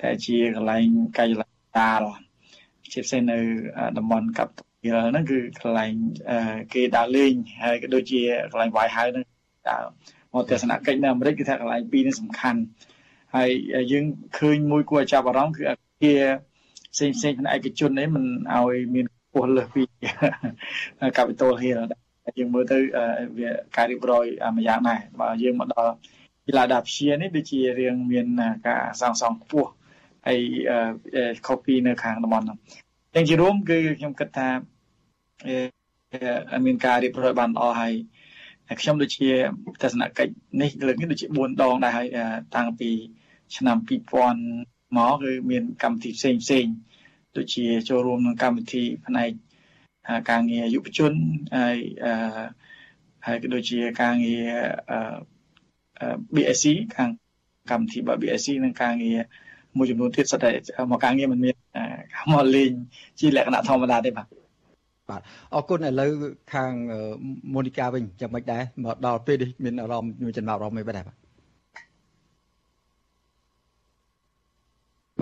តែជាកន្លែងកាយតាលជាផ្សេងនៅតំបន់កាប់ហ្នឹងគឺកន្លែងគេដើរលេងហើយក៏ដូចជាកន្លែងវាយហៅហ្នឹងដើរ មកទស្សនកិច្ចនៅអាមេរិកគឺថាកន្លែងពីរនេះសំខាន់ហើយយើងឃើញមួយគួរឲ្យចាប់អារម្មណ៍គឺអាគារផ្សេងផ្សេងផ្នែកឯកជននេះមិនឲ្យមានខ្ពស់លើសពី Capitol Hill យើងមើលទៅវាការរៀបរយមួយយ៉ាងដែរបើយើងមកដល់កីឡាដាព្យានេះដូចជារៀងមានការសាងសង់ខ្ពស់ហើយខុសពីនៅខាងតំបន់ហ្នឹងទាំងជារួមគឺខ្ញុំគិតថាមានការរៀបរយបានល្អហើយ ខ្ញុំដូចជាទស្សនកិច្ចនេះលើកនេះដូចជា4ដងដែរហើយតាំងពីឆ្នាំ2000មកគឺមានកម្មវិធីផ្សេងផ្សេងដូចជាចូលរួមក្នុងកម្មវិធីផ្នែកការងារយុវជនហើយហើយក៏ដូចជាការងារ BSc ខាងកម្មវិធីរបស់ BSc និងការងារមួយចំនួនទៀតសុទ្ធតែមកការងារមិនមានមកលេងជាលក្ខណៈធម្មតាទេបាទ បាទអរគុណឥឡូវខាងមូនីកាវិញយ៉ាងម៉េចដែរមកដល់ពេលនេះមានអារម្មណ៍មានចំណាប់អារម្មណ៍មិនដែរបាទ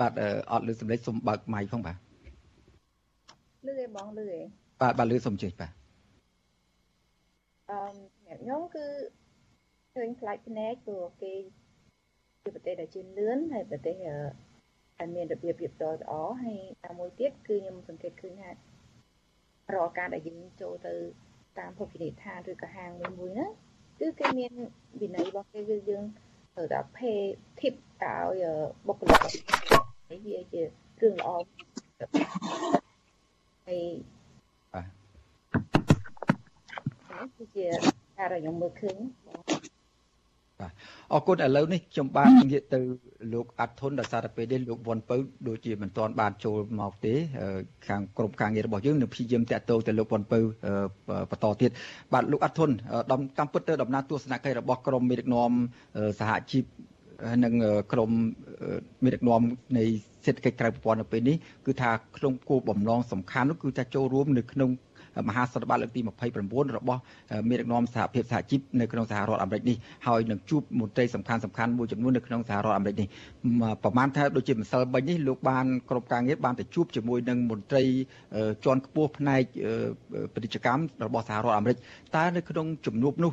បាទអត់លើសម្លេងសុំបើកម៉ៃផងបាទលឺឯបងលឺឯបាទបាទលឺសុំជិះបាទអឺខ្ញុំគឺឃើញផ្លាច់ភ្នែកព្រោះគេជាប្រទេសដែលជឿនលឿនហើយប្រទេសដែលមានរបៀបរៀបរយល្អហើយតាមមួយទៀតគឺខ្ញុំសង្កេតឃើញថា រាល់ការដែលយើងចូលទៅតាមភោជនីយដ្ឋានឬក៏ហាងមួយមួយណាគឺគេមានវិន័យរបស់គេគឺយើងត្រូវតែ pay tip ឲ្យបុគ្គលិកហើយវាជារឿងល្អហើយបាទគឺជាការដែលខ្ញុំមើលឃើញបា ទអរគុណឥឡូវនេះខ្ញុំបាទងាកទៅលោកអាត់ធុនដោយសារតែពេលនេះលោកវ៉ុនពៅដូចជាមិនទាន់បានចូលមកទេ ខាងក្រុមការងាររបស់យើងនឹងព្យាយាមតាក់ទងទៅលោកវ៉ុនពៅបន្តទៀតបាទលោកអាត់ធុនដំតាមពិតទៅដំណើរទស្សនកិច្ចរបស់ក្រុមមេដឹកនាំសហជីពនិងក្រុមមេដឹកនាំនៃសេដ្ឋកិច្ចក្រៅប្រព័ន្ធនៅពេលនេះគឺថាក្នុងគោលបំណងសំខាន់នោះគឺថាចូលរួមនៅក្នុង មហាសន្និបាតលើកទី29របស់មេដឹកនាំសហភាពសហជីពនៅក្នុងសហរដ្ឋអាមេរិកនេះហើយនឹងជួបមន្ត្រីសំខាន់សំខាន់មួយចំនួននៅក្នុងសហរដ្ឋអាមេរិកនេះប្រហែលថាដូចជាម្សិលមិញនេះលោកបានក្រុមការងារបានទៅជួបជាមួយនឹងមន្ត្រីជាន់ខ្ពស់ផ្នែកពាណិជ្ជកម្មរបស់សហរដ្ឋអាមេរិកតើនៅក្នុងជំនួបនោះ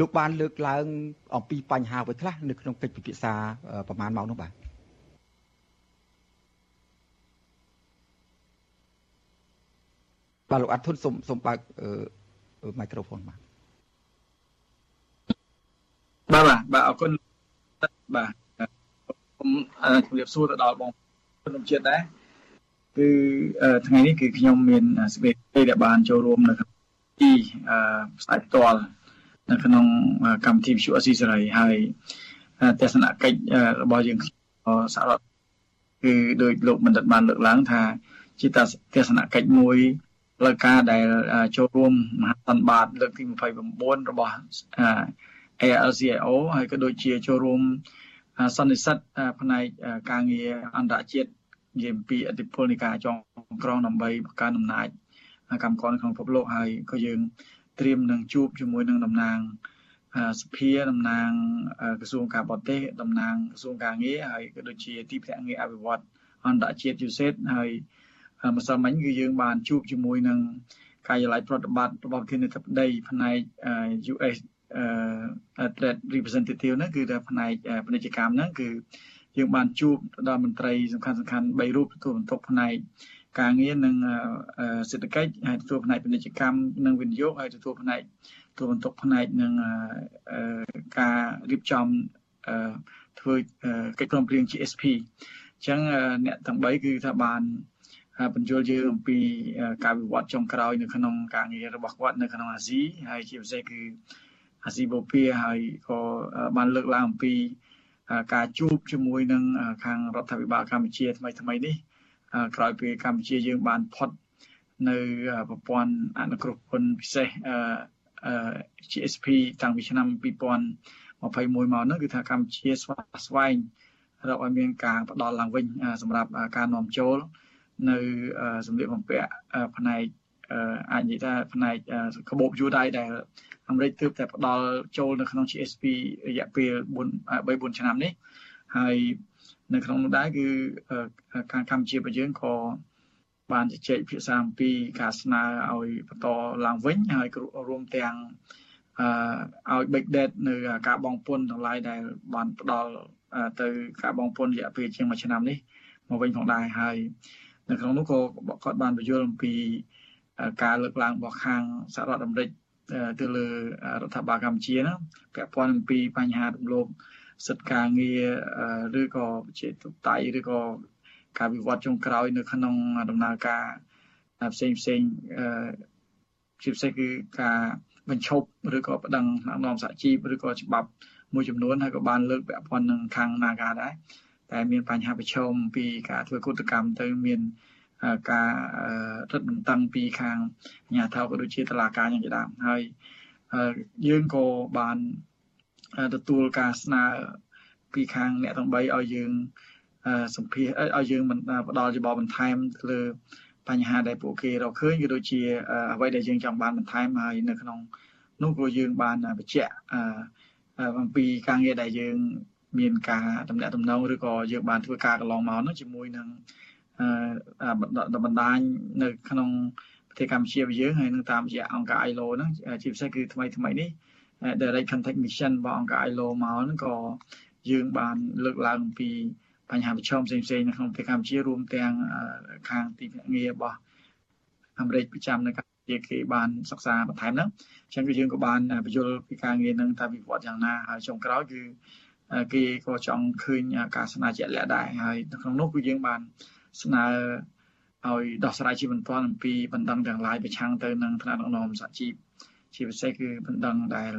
លោកបានលើកឡើងអំពីបញ្ហាអ្វីខ្លះនៅក្នុងកិច្ចពិភាក្សាប្រហែលម៉ោងនោះបាទ បាទលោកអាត់ធុនសូមសូមបើកមីក្រូហ្វូនបាទបាទបាទអរគុណបាទខ្ញុំជម្រាបសួរទៅដល់បងប្អូនជាតិដែរគឺថ្ងៃនេះគឺខ្ញុំមានសេចក្តីដែលបានចូលរួមនៅក្នុងទីផ្សាយផ្ទាល់នៅក្នុងកម្មវិធីវិទ្យុអស៊ីសេរីហើយទស្សនកិច្ចរបស់យើងសហរដ្ឋគឺដោយលោកបណ្ឌិតបានលើកឡើងថាជាទស្សនកិច្ចមួយ ផ្លូវការដែលចូលរួមមហាសន្និបាតលើកទី29របស់ ALCIO ហើយក៏ដូចជាចូលរួមសន្និសិទផ្នែកការងារអន្តរជាតិនិយាយពីអធិបុលនៃការចងក្រងដើម្បីបង្កើនអំណាចកម្មករក្នុងពិភពលោកហើយក៏យើងត្រៀមនឹងជួបជាមួយនឹងតំណាងសភាតំណាងក្រសួងការបរទេសតំណាងក្រសួងការងារហើយក៏ដូចជាទីភ្នាក់ងារអភិវឌ្ឍអន្តរជាតិ USAID ហើយ ម្សិលមិញគឺយើងបានជួបជាមួយនឹងការិយាល័យប្រតិបត្តិរបស់ប្រធានាធិបតីផ្នែក US Trade Representative ហ្នឹងគឺថាផ្នែកពាណិជ្ជកម្មហ្នឹងគឺយើងបានជួបដល់មន្ត្រីសំខាន់សំខាន់3រូបទទួលបន្ទុកផ្នែកការងារនិងសេដ្ឋកិច្ចហើយទទួលផ្នែកពាណិជ្ជកម្មនិងវិនិយោគហើយទទួលផ្នែកទទួលបន្ទុកផ្នែកនឹងការរៀបចំធ្វើកិច្ចព្រមព្រៀង GSP អញ្ចឹងអ្នកទាំង3គឺថាបាន បញ្យល់យើងអំពីការវិវត្តចុងក្រោយនៅក្នុងការងាររបស់គាត់នៅក្នុងអាស៊ីហើយជាពិសេសគឺអាស៊ីបូព៌ាហើយក៏បានលើកឡើងអំពីការជួបជាមួយនឹងខាងរដ្ឋាភិបាលកម្ពុជាថ្មីថ្មីនេះក្រោយពីកម្ពុជាយើងបានផុតនៅប្រព័ន្ធអនុគ្រោះពន្ធពិសេស GSP តាំងពីឆ្នាំ2021មកនោះគឺថាកម្ពុជាស្វាស្វែងរកឲ្យមានការផ្ដល់ឡើងវិញសម្រាប់ការនាំចូល នៅសម្លៀកបំពាក់ផ្នែកអាចនិយាយថាផ្នែកកាបូបយួរដៃដែលអាមេរិកទើបតែផ្ដល់ចូលនៅក្នុង GSP រយៈពេល4 3 4ឆ្នាំនេះហើយនៅក្នុងនោះដែរគឺខាងកម្ពុជារបស់យើងក៏បានជជែកភាសាអំពីការស្នើឲ្យបន្តឡើងវិញហើយរួមទាំងអឺឲ្យ big data នៅការបងពុនទាំងឡាយដែលបានផ្ដល់ទៅការបងពុនរយៈពេលជាង1ឆ្នាំនេះមកវិញផងដែរហើយ នៅក្នុងនោះក៏គាត់បានបញ្យល់អំពីការលើកឡើងរបស់ខាងសហរដ្ឋអាមេរិកទៅលើរដ្ឋាភិបាលកម្ពុជាណាពាក់ព័ន្ធអំពីបញ្ហារំលោភសិទ្ធិការងារឬក៏ជាទុតៃឬក៏ការវិវត្តចុងក្រោយនៅក្នុងដំណើរការផ្សេងផ្សេងជាពិសេសគឺការបញ្ឈប់ឬក៏ប្តឹងថ្នាក់នាំសហជីពឬក៏ច្បាប់មួយចំនួនហើយក៏បានលើកពាក់ព័ន្ធនឹងខាង Naga ដែរ តែមានបញ្ហាប្រឈមពីការធ្វើកុតកម្មទៅមានការរឹតបន្តឹងពីខាងអាជ្ញាធរក៏ដូចជាតុលាការយ៉ាងជាដើមហើយយើងក៏បានទទួលការស្នើពីខាងអ្នកទាំង3ឲ្យយើងសម្ភាសឲ្យយើងផ្ដល់យោបល់បន្ថែមទៅលើបញ្ហាដែលពួកគេរកឃើញក៏ដូចជាអ្វីដែលយើងចង់បានបន្ថែមហើយនៅក្នុងនោះក៏យើងបានបញ្ជាក់អំពីការងារដែលយើង មានការតំណាក់តំណងឬក៏យើងបានធ្វើការកន្លងមកនោះជាមួយនឹងបណ្ដាញនៅក្នុងប្រទេសកម្ពុជាយើងហើយនឹងតាមរយៈអង្គការ ILO ហ្នឹងជាពិសេសគឺថ្មីថ្មីនេះ Direct Contact Mission របស់អង្គការ ILO មកហ្នឹងក៏យើងបានលើកឡើងអំពីបញ្ហាប្រឈមផ្សេងៗនៅក្នុងប្រទេសកម្ពុជារួមទាំងខាងទីភ្នាក់ងាររបស់អាមេរិកប្រចាំនៅកម្ពុជាគេបានសិក្សាបន្ថែមហ្នឹងអញ្ចឹងគឺយើងក៏បានបញ្យល់ពីការងារហ្នឹងថាវិវត្តយ៉ាងណាហើយចុងក្រោយគឺ គេក៏ចង់ឃើញការស្នើជាក់លាក់ដែរហើយនៅក្នុងនោះគឺយើងបានស្នើឲ្យដោះស្រាយជាបន្ទាន់អំពីបណ្ដឹងទាំងឡាយប្រឆាំងទៅនឹងថ្នាក់ដឹកនាំសហជីពជាពិសេសគឺបណ្ដឹងដែល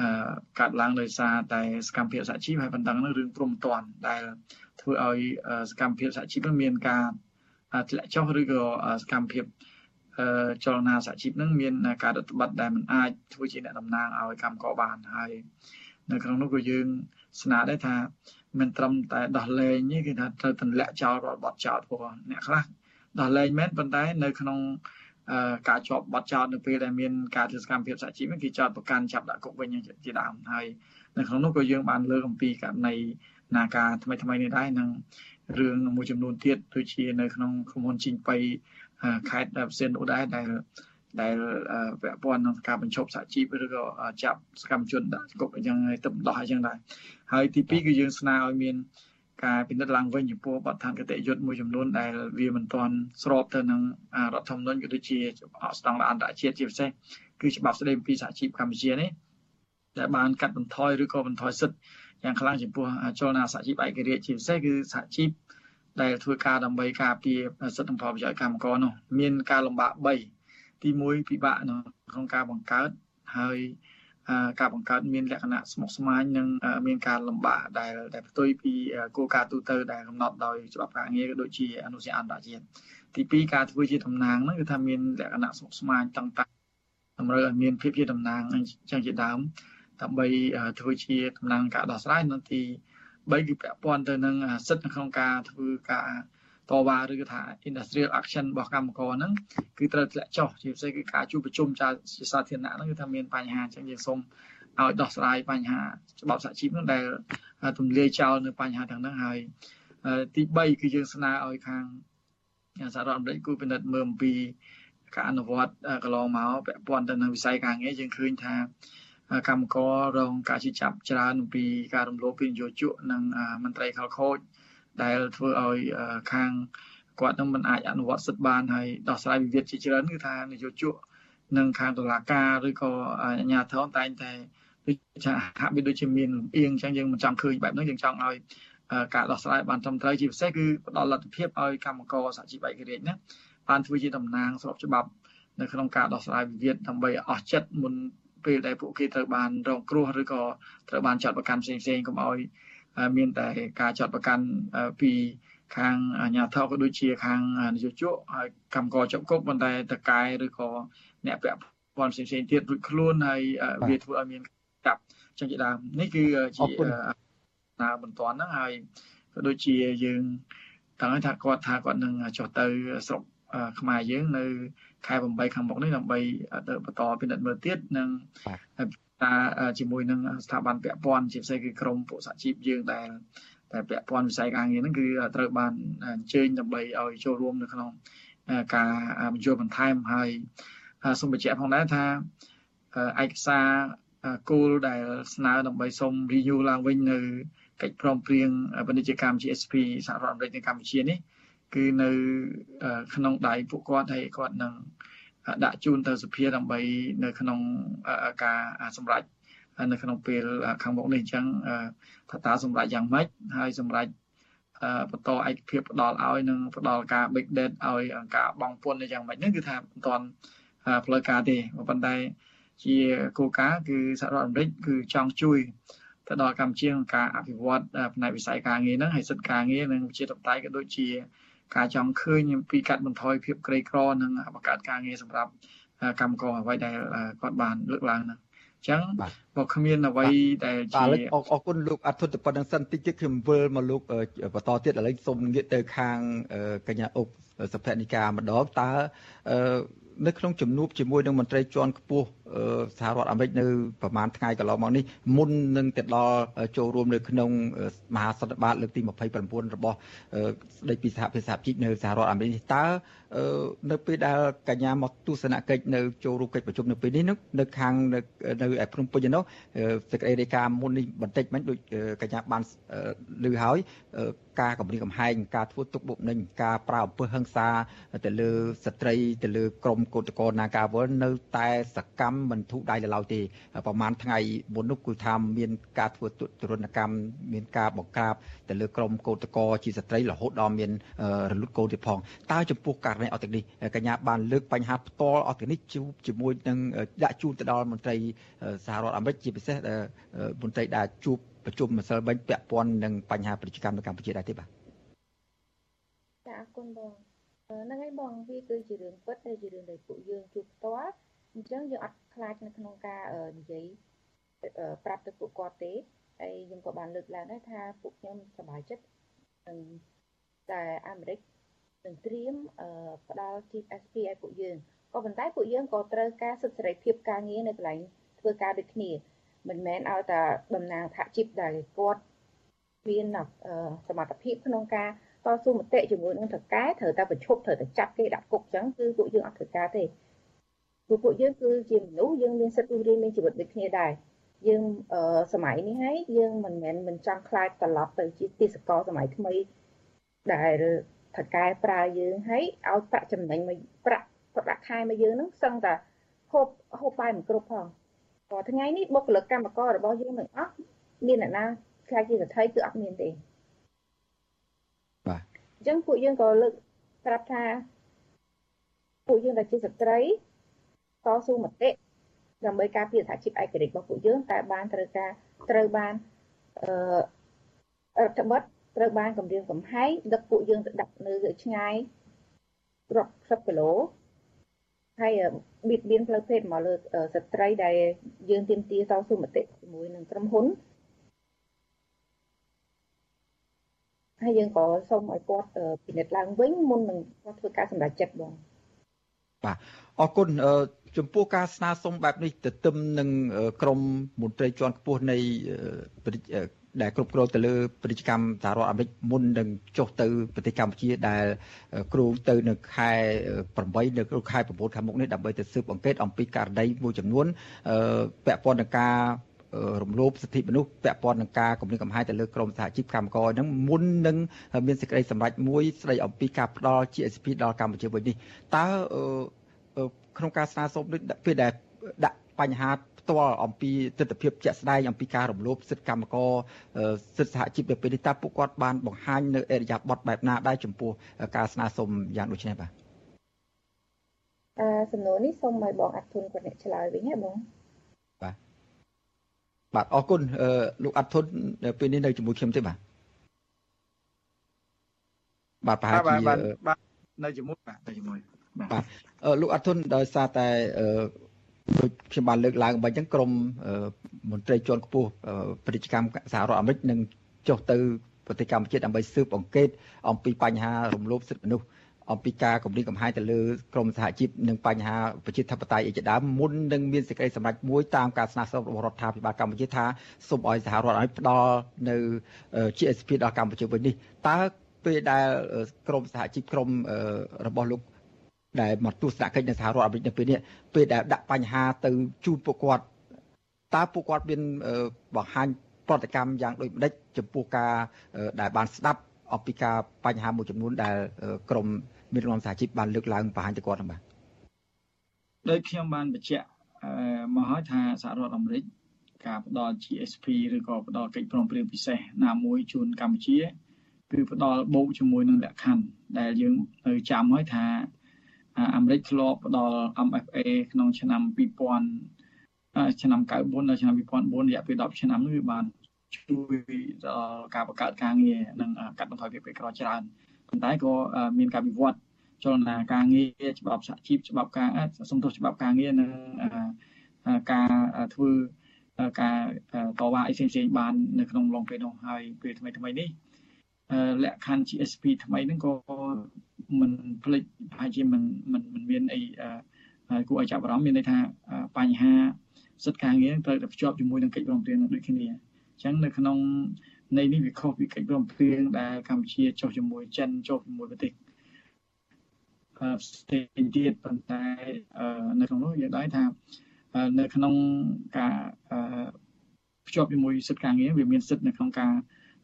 អឺកាត់ឡើងដោយសារតែសកម្មភាពសហជីពហើយបណ្ដឹងនឹងរឿងព្រមតាន់ដែលធ្វើឲ្យសកម្មភាពសហជីពមានការធ្លាក់ចុះឬក៏សកម្មភាពចលនាសហជីពនឹងមានការរដ្ឋបတ်ដែលមិនអាចធ្វើជាអ្នកតំណាងឲ្យកម្មករបានហើយ នៅក្នុងនោះក៏យើងស្នើដែរថាមិនត្រឹមតែដោះលែងទេគឺថាត្រូវទម្លាក់ចោលរាល់បទចោលព្រោះអ្នកខ្លះដោះលែងមែនប៉ុន្តែនៅក្នុងការជាប់បទចោតនៅពេលដែលមានការធ្វើសកម្មភាពសហជីពគេចោតប្រកាន់ចាប់ដាក់គុកវិញជាដើមហើយនៅក្នុងនោះក៏យើងបានលើកអំពីករណីនាការថ្មីថ្មីនេះដែរនឹងរឿងមួយចំនួនទៀតដូចជានៅក្នុងក្រុមហ៊ុនជីងប៉ៃខេត្តផ្សេងនោះដែរដែល ដែលពាក់ព័ន្ធនឹងការបញ្ឈប់សហជីពឬក៏ចាប់សកម្មជនដាក់គុកអញ្ចឹងហើយទៅដោះអញ្ចឹងដែរហើយទី2គឺយើងស្នើឲ្យមានការពិនិត្យឡើងវិញចំពោះបទដ្ឋានគតិយុត្តមួយចំនួនដែលវាមិនទាន់ស្របទៅនឹងរដ្ឋធម្មនុញ្ញក៏ដូចជាស្តង់ដារអន្តរជាតិជាពិសេសគឺច្បាប់ស្តីពីសហជីពកម្ពុជានេះដែលបានកាត់បន្ថយឬក៏បន្ថយសិទ្ធិយ៉ាងខ្លាំងចំពោះចលនាសហជីពឯករាជ្យជាពិសេសគឺសហជីពដែលធ្វើការដើម្បីការពារសិទ្ធិនិងផលប្រយោជន៍កម្មករនោះមានការលំបាក3 ទី1ពិបាកក្នុងការបង្កើតហើយការបង្កើតមានលក្ខណៈស្មុគស្មាញនិងមានការលំបាកដែលដែលផ្ទុយពីគោលការណ៍ទូទៅដែលកំណត់ដោយច្បាប់ការងារក៏ដូចជាអនុញ្ញាតអន្តរជាតិទី2ការធ្វើជាតំណាងហ្នឹងគឺថាមានលក្ខណៈស្មុគស្មាញតឹងតាក់តម្រូវឲ្យមានភាពជាតំណាងអញ្ចឹងជាដើមដើម្បីធ្វើជាតំណាងការដោះស្រាយនៅទី3គឺពាក់ព័ន្ធទៅនឹងសិទ្ធិក្នុងការធ្វើការ តវ៉ាឬក៏ថា industrial action របស់កម្មករហ្នឹងគឺត្រូវធ្លាក់ចុះជាពិសេសគឺការជួបប្រជុំជាសាធារណៈហ្នឹងគឺថាមានបញ្ហាអញ្ចឹងយើងសូមឲ្យដោះស្រាយបញ្ហាច្បាប់សហជីពហ្នឹងដែលទម្លាយចោលនៅបញ្ហាទាំងហ្នឹងហើយទី3គឺយើងស្នើឲ្យខាងសហរដ្ឋអាមេរិកគូពិនិត្យមើលអំពីការអនុវត្តកន្លងមកពាក់ព័ន្ធទៅនឹងវិស័យការងារយើងឃើញថាកម្មកររងការជិះចាប់ច្រើនអំពីការរំលោភពីនយោជកនិងមន្ត្រីខលខូច ដែលធ្វើឲ្យខាងគាត់នឹងមិនអាចអនុវត្តសិទ្ធិបានហើយដោះស្រាយវិវាទជាច្រើនគឺថានយោជកនិងខាងតុលាការឬក៏អាជ្ញាធរតែងតែដូចថាហាក់បីដូចជាមានអៀងអញ្ចឹងយើងមិនចង់ឃើញបែបហ្នឹងយើងចង់ឲ្យការដោះស្រាយបានត្រឹមត្រូវជាពិសេសគឺផ្ដល់លទ្ធភាពឲ្យកម្មករសហជីពឯករាជ្យណាបានធ្វើជាតំណាងស្របច្បាប់នៅក្នុងការដោះស្រាយវិវាទដើម្បីអស់ចិត្តមុនពេលដែលពួកគេត្រូវបានរងគ្រោះឬក៏ត្រូវបានចាត់ប្រកាន់ផ្សេងផ្សេងកុំឲ្យ មានតែការចាត់ប្រកាន់ពីខាងអាជ្ញាធរក៏ដូចជាខាងនយោជកហើយកម្មករជាប់គុកប៉ុន្តែតកែឬក៏អ្នកពាក់ព័ន្ធផ្សេងផ្សេងទៀតរួចខ្លួនហើយវាធ្វើឲ្យមានកាប់ចឹងជាដើមនេះគឺជាណាបន្ទាន់ហ្នឹងហើយក៏ដូចជាយើងតាំងឲ្យថាគាត់ថាគាត់នឹងចុះទៅស្រុកខ្មែរយើងនៅខែ8ខាងមុខនេះដើម្បីទៅបន្តពិនិត្យមើលទៀតនិង តាជាមួយនឹងស្ថាប័នពាក់ព័ន្ធជាពិសេសគឺក្រមពួកសហជីពយើងដែលតែពាក់ព័ន្ធវិស័យការងារហ្នឹងគឺត្រូវបានអញ្ជើញដើម្បីឲ្យចូលរួមនៅក្នុងការបញ្ចូលបន្ថែមហើយសូមបញ្ជាក់ផងដែរថាឯកសារគោលដែលស្នើដើម្បីសូម renew ឡើងវិញនៅកិច្ចព្រមព្រៀងពាណិជ្ជកម្ម GSP សហរដ្ឋអាមេរិកនិងកម្ពុជានេះគឺនៅក្នុងដៃពួកគាត់ហើយគាត់នឹង ដាក់ជូនទៅសភាដើម្បីនៅក្នុងការសម្រេចនៅក្នុងពេលខាងមុខនេះអញ្ចឹងថាតើសម្រេចយ៉ាងម៉េចហើយសម្រេចបន្តឯកភាពផ្ដល់ឲ្យនិងផ្ដល់ការ big data ឲ្យការបងពុនយ៉ាងម៉េចហ្នឹងគឺថាមិនទាន់ផ្លូវការទេប៉ុន្តែជាគោលការណ៍គឺសហរដ្ឋអាមេរិកគឺចង់ជួយទៅដល់កម្ពុជាក្នុងការអភិវឌ្ឍផ្នែកវិស័យការងារហ្នឹងហើយសិទ្ធិការងារនិងវិជាតបតៃក៏ដូចជា ការចង់ឃើញពីកាត់បន្ថយភាពក្រីក្រនិងបង្កើតការងារសម្រាប់កម្មករអ្វីដែលគាត់បានលើកឡើងហ្នឹងអញ្ចឹងក៏គ្មានអ្វីដែលជាបាទអរគុណលោកអធិដ្ឋប៉ុណ្្នឹងសិនតិចទៀតខ្ញុំវិលមកលោកបន្តទៀតឥឡូវសូមងាកទៅខាងកញ្ញាអុកសុភនិកាម្ដងតើនៅក្នុងជំនួបជាមួយនឹងមន្ត្រីជាន់ខ្ពស់ សហរដ្ឋអាមេរិកនៅប្រហែលថ្ងៃកន្លងមកនេះមុននឹងទៅដល់ចូលរួមនៅក្នុងមហាសន្និបាតលើកទី29របស់ស្ដេចពីសហភាពសហជីពនៅសហរដ្ឋអាមេរិកតើនៅពេលដែលកញ្ញាមកទស្សនកិច្ចនៅចូលរួមកិច្ចប្រជុំនៅពេលនេះនៅខាងនៅឯភ្នំពេញនោះសេចក្តីរាយការណ៍មុននេះបន្តិចមិញដូចកញ្ញាបានលើហើយការកម្រិតកំហែងការធ្វើទុកបុកម្នេញការប្រើអំពើហិង្សាទៅលើស្ត្រីទៅលើក្រមកោតក្រនាការវល់នៅតែសកម្មមិនធូរដៃឡើយទេប្រហែលថ្ងៃមុននោះគឺថាមាន ការធ្វើទរណកម្មមានការបង្ក្រាបទៅលើក្រមកោតក្រជាស្ត្រីរហូតដល់មានរលត់កោតទៀតផងតើចំពោះករណីអត់ទាំងនេះកញ្ញាបានលើកបញ្ហាផ្ទាល់អត់ទាំងនេះជាមួយនឹងដាក់ជូនទៅដល់មន្ត្រីសហរដ្ឋអាមេរិកជាពិសេសមន្ត្រីដែលជួបប្រជុំម្សិលមិញពាក់ព័ន្ធនឹងបញ្ហាប្រជាកម្មនៅកម្ពុជាដែរទេបាទចាអរគុណបងហ្នឹងហើយបងវាគឺជារឿងពិតតែជារឿងដែលពួកយើងជួបផ្ទាល់ អញ្ចឹងយើងអត់ខ្លាចនៅក្នុងការនិយាយប្រាប់ទៅពួកគាត់ទេហើយខ្ញុំក៏បានលើកឡើងដែរថាពួកខ្ញុំសប្បាយចិត្តនឹងតែអាមេរិកនឹងត្រៀមផ្ដល់ Chief SP ឲ្យពួកយើងក៏ប៉ុន្តែពួកយើងក៏ត្រូវការសិទ្ធិសេរីភាពការងារនៅកន្លែងធ្វើការដូចគ្នាមិនមែនឲ្យតែតំណាងថាជីពដែលគាត់មានសមត្ថភាពក្នុងការតស៊ូមតិជាមួយនឹងតកែត្រូវតែប្រឈប់ត្រូវតែចាប់គេដាក់គុកអញ្ចឹងគឺពួកយើងអត់ធ្វើការទេ ព្រោះពួកយើងគឺជាមនុស្សយើងមានសិទ្ធិរស់រានមានជីវិតដូចគ្នាដែរយើងសម័យនេះហើយយើងមិនមែនមិនចង់ខ្លាចត្រឡប់ទៅជាទេសកលសម័យថ្មីដែលថកែប្រើយើងហើយឲ្យប្រាក់ចំណេញមកប្រាក់ប្រាក់ខែមកយើងនឹងសឹងតែហូបហូបបាយមិនគ្រប់ផងក៏ថ្ងៃនេះបុគ្គលិកកម្មកររបស់យើងទាំងអស់មានអ្នកណាខ្លាចជាសទ្ធិគឺអត់មានទេបាទអញ្ចឹងពួកយើងក៏លើកប្រាប់ថាពួកយើងដែលជាស្ត្រី តស៊ូមតិដើម្បីការពារសហជីពឯករាជ្យរបស់ពួកយើងតែបានត្រូវការត្រូវបានអឺរដ្ឋបတ်ត្រូវបានគម្រាមកំហែងដឹកពួកយើងទៅដាក់នៅឆ្ងាយរាប់សិបគីឡូហើយបៀតបៀនផ្លូវភេទមកលើស្ត្រីដែលយើងទាមទារតស៊ូមតិជាមួយនឹងក្រុមហ៊ុនហើយយើងក៏សូមឲ្យគាត់ពិនិត្យឡើងវិញមុននឹងគាត់ធ្វើការសម្រេចចិត្តបងបាទអរគុណ ចំពោះការស្នើសុំបែបនេះទៅទឹមនឹងក្រមមន្ត្រីជាន់ខ្ពស់នៃដែលគ្រប់គ្រងទៅលើពាណិជ្ជកម្មសហរដ្ឋអាមេរិកមុននឹងចុះទៅប្រទេសកម្ពុជាដែលគ្រោងទៅនៅខែ8នៅក្នុងខែ9ខាងមុខនេះដើម្បីទៅស៊ើបអង្កេតអំពីករណីមួយចំនួនពាក់ព័ន្ធនឹងការរំលោភសិទ្ធិមនុស្សពាក់ព័ន្ធនឹងការគម្រាមកំហែងទៅលើក្រមសហជីពកម្មករហ្នឹងមុននឹងមានសេចក្តីសម្រេចមួយស្តីអំពីការផ្ដល់ GSP ដល់កម្ពុជាវិញនេះតើ ក្នុងការស្នើសុំនេះពេលដែលដាក់បញ្ហាផ្ទាល់អំពីទស្សនវិជ្ជាជាក់ស្ដែងអំពីការរំលោភសិទ្ធិកម្មករសិទ្ធិសហជីពនៅពេលនេះតើពួកគាត់បានបង្ហាញនៅអរិយាប័ត្របែបណាដែរចំពោះការស្នើសុំយ៉ាងដូចនេះបាទអឺសំណួរនេះសូមឲ្យបងអធុនគាត់អ្នកឆ្លើយវិញហ៎បងបាទបាទអរគុណលោកអធុនពេលនេះនៅជាមួយខ្ញុំទេបាទបាទប្រហែលជាបាទនៅជាមួយបាទនៅជាមួយ បាទលោកអធុនដោយសារតែដូចខ្ញុំបានលើកឡើងបាញ់អញ្ចឹងក្រមមន្ត្រីជាន់ខ្ពស់ពាណិជ្ជកម្មសហរដ្ឋអាមេរិកនឹងចុះទៅប្រទេសកម្ពុជាដើម្បីស៊ើបអង្កេតអំពីបញ្ហារំលោភសិទ្ធិមនុស្សអំពីការគម្រាមកំហែងទៅលើក្រមសហជីពនិងបញ្ហាប្រជាធិបតេយ្យឯជាដើមមុននឹងមានសេចក្តីសម្រេចមួយតាមការស្នើសុំរបស់រដ្ឋាភិបាលកម្ពុជាថាសូមឲ្យសហរដ្ឋឲ្យផ្ដល់នៅ GSP ដល់កម្ពុជាវិញនេះតើពេលដែលក្រមសហជីពក្រមរបស់លោក ដែលមកទស្សនកិច្ចនៅសហរដ្ឋអាមេរិកនៅពេលនេះពេលដែលដាក់បញ្ហាទៅជូនពួកគាត់តើពួកគាត់មានបង្ហាញប្រតិកម្មយ៉ាងដូចម្ដេចចំពោះការដែលបានស្ដាប់អំពីការបញ្ហាមួយចំនួនដែលក្រមមានរំសាជីពបានលើកឡើងបង្ហាញទៅគាត់ហ្នឹងបាទដោយខ្ញុំបានបញ្ជាក់មកហើយថាសហរដ្ឋអាមេរិកការផ្ដល់ GSP ឬក៏ផ្ដល់កិច្ចព្រមព្រៀងពិសេសណាមួយជូនកម្ពុជាគឺផ្ដល់បូកជាមួយនឹងលក្ខខណ្ឌដែលយើងនៅចាំហើយថា អាមេរិកធ្លាប់ផ្ដល់ MFA ក្នុងឆ្នាំ2000ឆ្នាំ94ដល់ឆ្នាំ2004រយៈពេល10ឆ្នាំនេះវាបានជួយដល់ការបង្កើតការងារនិងកាត់បន្ថយភាពក្រីក្រច្រើនប៉ុន្តែក៏មានការវិវត្តចលនាការងារច្បាប់សហជីពច្បាប់ការសំទោសច្បាប់ការងារនិងការធ្វើការតវ៉ាអីផ្សេងៗបាននៅក្នុងឡុងពេលនោះហើយពេលថ្មីថ្មីនេះលក្ខខណ្ឌ GSP ថ្មីហ្នឹងក៏ មិនផ្លេចប្រហែលជាមិនមិនមិនមានអីគួរឲ្យចាប់អារម្មណ៍មានន័យថាបញ្ហាសិទ្ធិការងារត្រូវតែភ្ជាប់ជាមួយនឹងកិច្ចព្រមព្រៀងដូចគ្នាអញ្ចឹងនៅក្នុងនៃនេះវាខុសពីកិច្ចព្រមព្រៀងដែលកម្ពុជាចុះជាមួយចិនចុះជាមួយប្រទេសផ្សេងទៀតប៉ុន្តែនៅក្នុងនោះយើងដែរថានៅក្នុងការភ្ជាប់ជាមួយសិទ្ធិការងារវាមានសិទ្ធិនៅក្នុងការ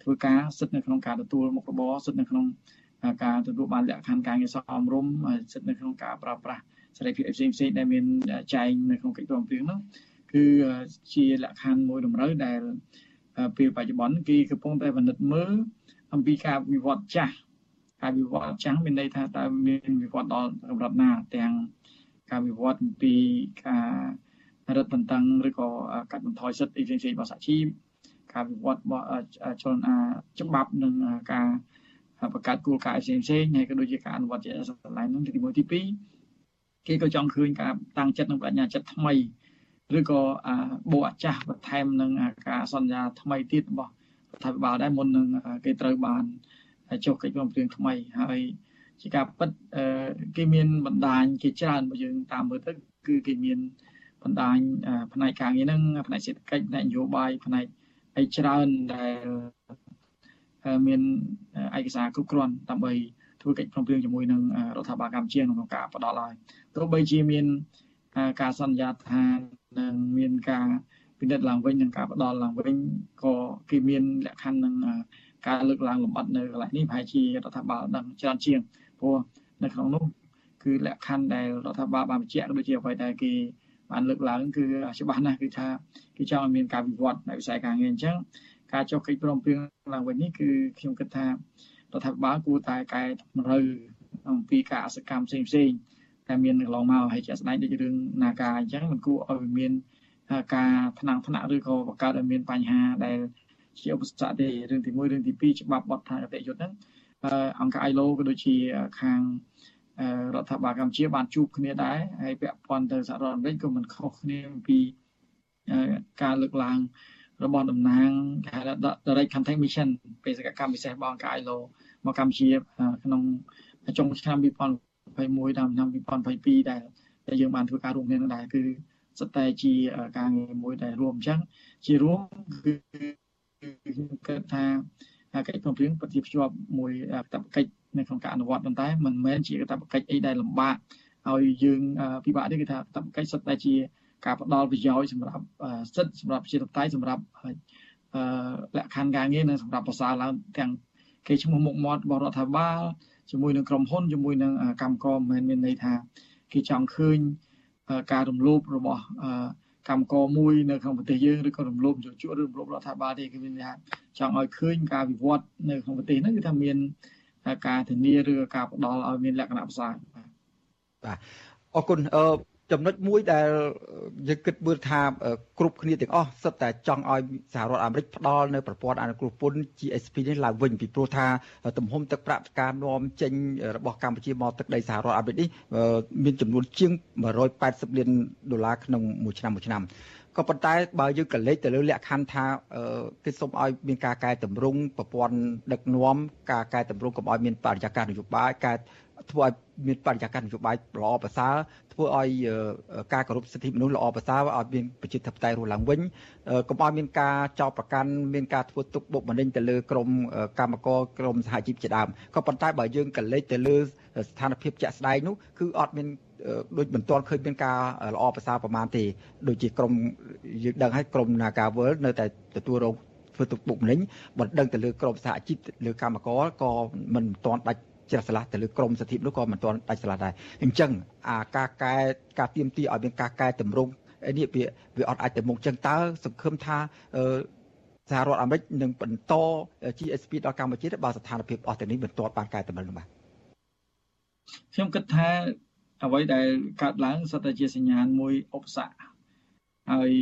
ធ្វើការសិទ្ធិនៅក្នុងការទទួលមុខរបរសិទ្ធិនៅក្នុង ការទទួលបានលក្ខខណ្ឌការងារសមរម្យសិទ្ធិនៅក្នុងការប្រើប្រាស់សេរីភាពផ្សេងផ្សេងដែលមានចែងនៅក្នុងកិច្ចព្រមព្រៀងនោះគឺជាលក្ខខណ្ឌមួយតម្រូវដែលពេលបច្ចុប្បន្នគេកំពុងតែពិនិត្យមើលអំពីការវិវត្តចាស់ការវិវត្តចាស់មានន័យថាតើមានវិវត្តដល់កម្រិតណាទាំងការវិវត្តអំពីការរឹតបន្តឹងឬក៏កាត់បន្ថយសិទ្ធិអីផ្សេងៗរបស់សហជីពការវិវត្តរបស់ចលនាច្បាប់និងការ បង្កើតគោលការណ៍ផ្សេងផ្សេងហើយក៏ដូចជាការអនុវត្តជាក់ស្ដែងនោះទី1ទី2គេក៏ចង់ឃើញការតាំងចិត្តនិងបញ្ញាចិត្តថ្មីឬក៏បូអាចាស់បន្ថែមនឹងការសន្យាថ្មីទៀតរបស់រដ្ឋាភិបាលដែរមុននឹងគេត្រូវបានចុះកិច្ចព្រមព្រៀងថ្មីហើយជាការពិតគេមានបណ្ដាញគេច្រើនបើយើងតាមមើលទៅគឺគេមានបណ្ដាញផ្នែកការងារហ្នឹងផ្នែកសេដ្ឋកិច្ចផ្នែកនយោបាយផ្នែកអីច្រើនដែល មានឯកសារគ្រប់គ្រាន់ដើម្បីធ្វើកិច្ចព្រមព្រៀងជាមួយនឹងរដ្ឋាភិបាលកម្ពុជាក្នុងការផ្ដល់ឲ្យទោះបីជាមានការសន្យាថានឹងមានការពិនិត្យឡើងវិញនិងការផ្ដល់ឡើងវិញក៏គេមានលក្ខខណ្ឌនឹងការលើកឡើងលម្អិតនៅកន្លែងនេះប្រហែលជារដ្ឋាភិបាលដឹងច្រើនជាងព្រោះនៅក្នុងនោះគឺលក្ខខណ្ឌដែលរដ្ឋាភិបាលបានបញ្ជាក់ដូចជាអ្វីដែលគេបានលើកឡើងគឺច្បាស់ណាស់គឺថាគេចង់ឲ្យមានការវិវត្តនៅវិស័យការងារអញ្ចឹង ការចុះកិច្ចព្រមព្រៀងឡើងវិញនេះគឺខ្ញុំគិតថារដ្ឋាភិបាលគួរតែកែតម្រូវអំពីការអសកម្មផ្សេងផ្សេងតែមានកន្លងមកហើយជាក់ស្ដែងដូចរឿងនាការអញ្ចឹងมันគួរឲ្យមានការថ្នាំងថ្នាក់ឬក៏បង្កើតឲ្យមានបញ្ហាដែលជាឧបសគ្គទេរឿងទី1រឿងទី2ច្បាប់បទដ្ឋានអតិយុត្តហ្នឹងអង្គការ ILO ក៏ដូចជាខាងរដ្ឋាភិបាលកម្ពុជាបានជួបគ្នាដែរហើយពាក់ព័ន្ធទៅសហរដ្ឋអាមេរិកក៏មិនខុសគ្នាអំពីការលើកឡើង របស់តំណាងគេហៅថា Direct Contact Mission បេសកកម្មពិសេសរបស់អង្គការ ILO មកកម្ពុជាក្នុងចុងឆ្នាំ2021ដល់ឆ្នាំ2022ដែលដែលយើងបានធ្វើការរួមគ្នានឹងដែរគឺសុទ្ធតែជាការងារមួយដែលរួមអញ្ចឹងជារួមគឺខ្ញុំគិតថាកិច្ចព្រមព្រៀងពិតជាភ្ជាប់មួយកាតព្វកិច្ចនៅក្នុងការអនុវត្តប៉ុន្តែមិនមែនជាកាតព្វកិច្ចអីដែលលំបាកឲ្យយើងពិបាកទេគឺថាកាតព្វកិច្ចសុទ្ធតែជា ការផ្ដល់ប្រយោជន៍សម្រាប់សិទ្ធិសម្រាប់ប្រជាធិបតេយ្យសម្រាប់លក្ខខណ្ឌការងារនិងសម្រាប់ប្រសើរឡើងទាំងគេឈ្មោះមុខមាត់របស់រដ្ឋាភិបាលជាមួយនឹងក្រុមហ៊ុនជាមួយនឹងកម្មករមិនមែនមានន័យថាគេចង់ឃើញការរំលោភរបស់កម្មករមួយនៅក្នុងប្រទេសយើងឬក៏រំលោភជជក់ឬរំលោភរដ្ឋាភិបាលទេគឺមានថាចង់ឲ្យឃើញការវិវត្តនៅក្នុងប្រទេសហ្នឹងគឺថាមានការធានាឬការផ្ដល់ឲ្យមានលក្ខណៈផ្សាយបាទបាទអរគុណអឺ ចំណុចមួយដែលយើងគិតមើលថាគ្រប់គ្នាទាំងអស់សិតតែចង់ឲ្យសហរដ្ឋអាមេរិកផ្ដល់នៅប្រព័ន្ធអនុគ្រោះពន្ធ GSP នេះឡើងវិញពីព្រោះថាទំហំទឹកប្រាក់ការនាំចេញរបស់កម្ពុជាមកទឹកដីសហរដ្ឋអាមេរិកនេះមានចំនួនជាង180លានដុល្លារក្នុងមួយឆ្នាំមួយឆ្នាំ ក៏ប៉ុន្តែបើយើងកលេចទៅលើលក្ខខណ្ឌថាគេសូមឲ្យមានការកែតម្រង់ប្រព័ន្ធដឹកនាំការកែតម្រង់កុំឲ្យមានបរិយាកាសនយោបាយកែធ្វើឲ្យមានបរិយាកាសនយោបាយល្អប្រសើរធ្វើឲ្យការគោរពសិទ្ធិមនុស្សល្អប្រសើរឲ្យមានប្រជាធិបតេយ្យរស់ឡើងវិញកុំឲ្យមានការចោទប្រកាន់មានការធ្វើទុកបុកម្នេញទៅលើក្រមកម្មករក្រមសហជីពជាដើមក៏ប៉ុន្តែបើយើងកលេចទៅលើស្ថានភាពជាក់ស្ដែងនោះគឺអត់មាន ដូចមិនទាន់ឃើញមានការល្អប្រសើរប្រមាណទេដូចជាក្រមយើងដឹងហើយក្រម Nagawal នៅតែទទួលរងធ្វើទុកបុកម្នេញបណ្ដឹងទៅលើក្រមសហជីពលើកម្មករក៏មិនទាន់ដាច់ជ្រះស្រឡះទៅលើក្រមសិទ្ធិនោះក៏មិនទាន់ដាច់ស្រឡះដែរអញ្ចឹងអាការកែការទៀមទីឲ្យមានការកែតម្រង់នេះវាវាអត់អាចទៅមុខអញ្ចឹងតើសង្ឃឹមថាសហរដ្ឋអាមេរិកនឹងបន្ត GSP ដល់កម្ពុជាបើស្ថានភាពអស់ទៅនេះមិនទាន់បានកែតម្រង់នោះបាទខ្ញុំគិតថា អ្វីដែលកើតឡើងសុទ្ធតែជាសញ្ញាណមួយឧបសគ្គហើយ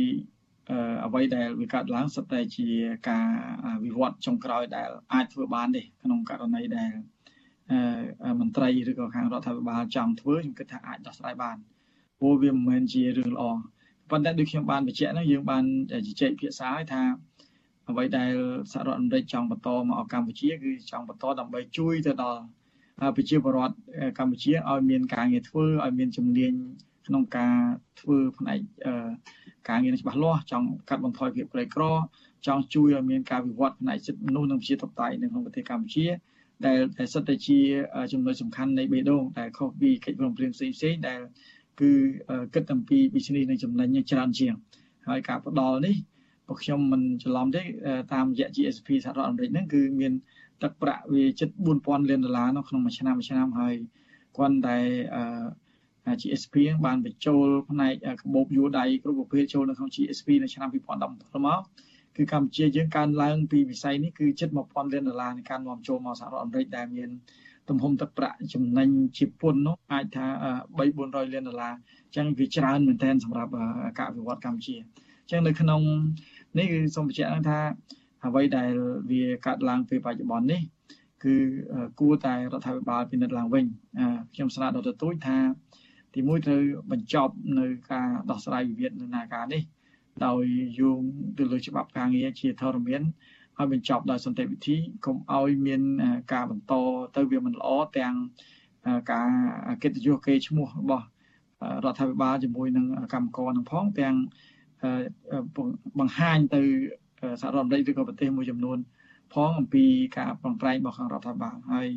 អ្វីដែលវាកើតឡើងសុទ្ធតែជាការវិវត្តចុងក្រោយដែលអាចធ្វើបានទេក្នុងករណីដែលមន្ត្រីឬក៏ខាងរដ្ឋាភិបាលចង់ធ្វើខ្ញុំគិតថាអាចដោះស្រាយបានព្រោះវាមិនមែនជារឿងល្អប៉ុន្តែដូចខ្ញុំបានបញ្ជាក់ហ្នឹងយើងបានជជែកភាសាឲ្យថាអ្វីដែលសហរដ្ឋអាមេរិកចង់បន្តមកអកម្ពុជាគឺចង់បន្តដើម្បីជួយទៅដល់ ប្រជាពលរដ្ឋកម្ពុជាឲ្យមានការងារធ្វើឲ្យមានជំនាញក្នុងការធ្វើផ្នែកការងារច្បាស់លាស់ចង់កាត់បន្ថយភាពក្រីក្រចង់ជួយឲ្យមានការវិវត្តផ្នែកសិទ្ធិមនុស្សនិងប្រជាធិបតេយ្យនៅក្នុងប្រទេសកម្ពុជាដែលដែលសិតតែជាចំណុចសំខាន់នៃបេដូងដែលខុសពីកិច្ចព្រមព្រៀងផ្សេងផ្សេងដែលគឺគិតអំពី business និងចំណេញច្រើនជាងហើយការផ្ដល់នេះពួកខ្ញុំមិនច្រឡំទេតាមរយៈ GSP សហរដ្ឋអាមេរិកហ្នឹងគឺមាន ទឹកប្រាក់វាជិត4000លានដុល្លារនៅក្នុងមួយឆ្នាំមួយឆ្នាំហើយគាត់តែអឺ GSP បានបញ្ចូលផ្នែកកាបូបយួរដៃគ្រប់ប្រភេទចូលនៅក្នុង GSP នៅឆ្នាំ2017មកគឺកម្ពុជាយើងកើនឡើងពីវិស័យនេះគឺជិត1000លានដុល្លារនៃការនាំចូលមកសហរដ្ឋអាមេរិកដែលមានទំហំទឹកប្រាក់ចំណេញជាពន្ធនោះអាចថា3 400លានដុល្លារអញ្ចឹងវាច្រើនមែនទែនសម្រាប់ការវិវត្តកម្ពុជាអញ្ចឹងនៅក្នុងនេះគឺសូមបញ្ជាក់ថា អ្វីដែលវាកាត់ឡើងពេលបច្ចុប្បន្ននេះគឺគួរតែរដ្ឋាភិបាលពិនិត្យឡើងវិញខ្ញុំស្នើដល់ទទូចថាទីមួយត្រូវបញ្ចប់នៅការដោះស្រាយវិវាទនៅនាការនេះដោយយោងទៅលើច្បាប់ការងារជាធរមានឲ្យបញ្ចប់ដោយសន្តិវិធីកុំឲ្យមានការបន្តទៅវាមិនល្អទាំងការកិត្តិយសគេឈ្មោះរបស់រដ្ឋាភិបាលជាមួយនឹងកម្មករនឹងផងទាំងបង្ហាញទៅ សហរដ្ឋអាមេរិកឬក៏ប្រទេសមួយចំនួនផងអំពីការប្រឹងប្រែងរបស់ខាងរដ្ឋាភិបាលហើយ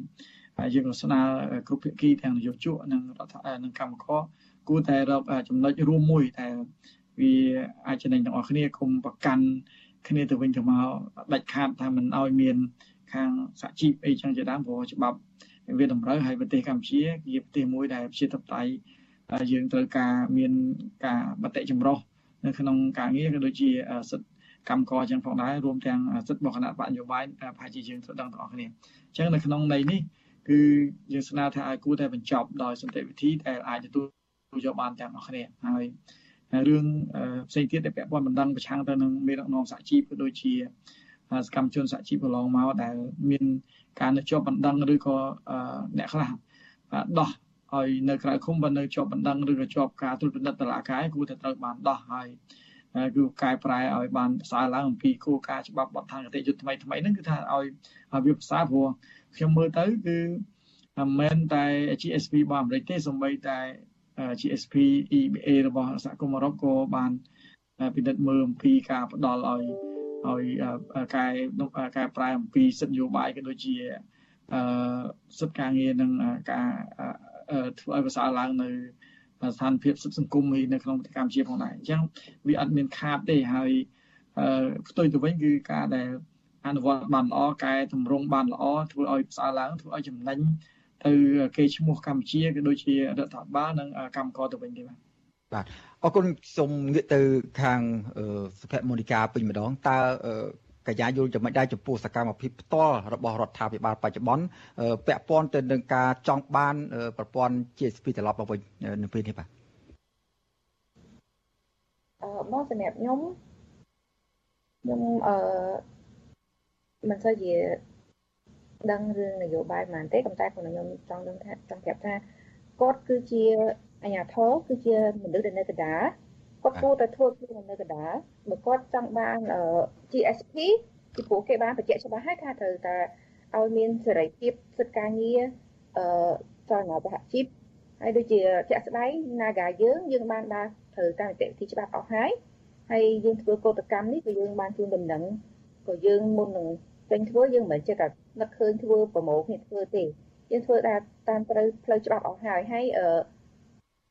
យើងក៏ស្នើគ្រប់ភាគីទាំងនយោជកនិងរដ្ឋនិងកម្មករគួរតែរកចំណុចរួមមួយតែវាអាចចំណេញទាំងអស់គ្នាគុំប្រកាន់គ្នាទៅវិញទៅមកដាច់ខាតថាមិនឲ្យមាន ខាងសហជីពអីចឹងជាដើមព្រោះច្បាប់វាតម្រូវឲ្យប្រទេសកម្ពុជាជាប្រទេសមួយដែលប្រជាធិបតេយ្យយើងត្រូវការមានការបតិចម្រុះនៅក្នុងការងារក៏ដូចជាសិទ្ធិ កម្មករចឹងផងដែររួមទាំងសិទ្ធិរបស់គណៈបកនយោបាយប្រហែលជាយើងត្រូវដឹងទាំងអស់គ្នាអញ្ចឹងនៅក្នុងន័យនេះគឺយើងស្នើថាឲ្យគួរតែបញ្ចប់ដោយសន្តិវិធីដែលអាចទទួលយកបានទាំងអស់គ្នាហើយរឿងផ្សេងទៀតដែលពាក់ព័ន្ធបណ្ដឹងប្រឆាំងទៅនឹងមេដឹកនាំសហជីពក៏ដូចជាសកម្មជនសហជីពកន្លងមកដែលមានការនៅជាប់បណ្ដឹងឬក៏អ្នកខ្លះដោះឲ្យនៅក្រៅឃុំបើនៅជាប់បណ្ដឹងឬក៏ជាប់ការត្រួតពិនិត្យតឡាការគួរតែត្រូវបានដោះហើយ គឺកែប្រែឲ្យបានផ្សារឡើងអំពីគោលការណ៍ច្បាប់បទដ្ឋានគតិយុត្តថ្មីថ្មីហ្នឹងគឺថាឲ្យឲ្យវាផ្សារព្រោះខ្ញុំមើលទៅគឺមិនមែនតែ GSP របស់អាមេរិកទេសូម្បីតែ GSP EBA របស់សហគមន៍អឺរ៉ុបក៏បានពិនិត្យមើលអំពីការផ្ដល់ឲ្យឲ្យកែកែប្រែអំពីសិទ្ធិនយោបាយក៏ដូចជាអឺសិទ្ធិការងារនិងការធ្វើឲ្យប្រសើរឡើងនៅ ស្ថានភាពសិទ្ធិសង្គមនៅក្នុងប្រទេសកម្ពុជាផងដែរអញ្ចឹងវាអត់មានខាតទេហើយផ្ទុយទៅវិញគឺការដែលអនុវត្តបានល្អកែតម្រង់បានល្អធ្វើឲ្យផ្សើរឡើងធ្វើឲ្យចំណេញទៅគេឈ្មោះកម្ពុជាក៏ដូចជារដ្ឋាភិបាលនិងកម្មករទៅវិញទេបាទបាទអរគុណសូមងាកទៅខាងសុភមនីកាពេញម្ដងតើ កញ្ញាយល់ចំណុចដែរចំពោះសកម្មភាពផ្ទាល់របស់រដ្ឋាភិបាលបច្ចុប្បន្នពាក់ព័ន្ធទៅនឹងការចង់បានប្រព័ន្ធ GSP ត្រឡប់មកវិញនៅពេលនេះបាទអឺមកសម្រាប់ខ្ញុំខ្ញុំអឺមិនសូវជាដឹងរឿងនយោបាយប៉ុន្មានទេប៉ុន្តែខ្ញុំចង់ដឹងថាចង់ប្រាប់ថាគាត់គឺជាអាញាធរគឺជាមនុស្សដែលនៅកណ្ដាល គាត់គួរតែធ្វើខ្លួននៅកណ្ដាលបើគាត់ចង់បាន GSP ពីព្រោះគេបានបញ្ជាក់ច្បាស់ហើយថាត្រូវតែឲ្យមានសេរីភាពសិទ្ធិការងារអឺចលនាសហជីពហើយដូចជាជាក់ស្ដែង Naga យើងយើងបានដើរត្រូវតាមនីតិវិធីច្បាប់អស់ហើយហើយយើងធ្វើកោតកម្មនេះក៏យើងបានជូនដំណឹងក៏យើងមុននឹងចេញធ្វើយើងមិនចេះតែនឹកឃើញធ្វើប្រមូលគ្នាធ្វើទេយើងធ្វើតាមតាមត្រូវផ្លូវច្បាប់អស់ហើយហើយអឺ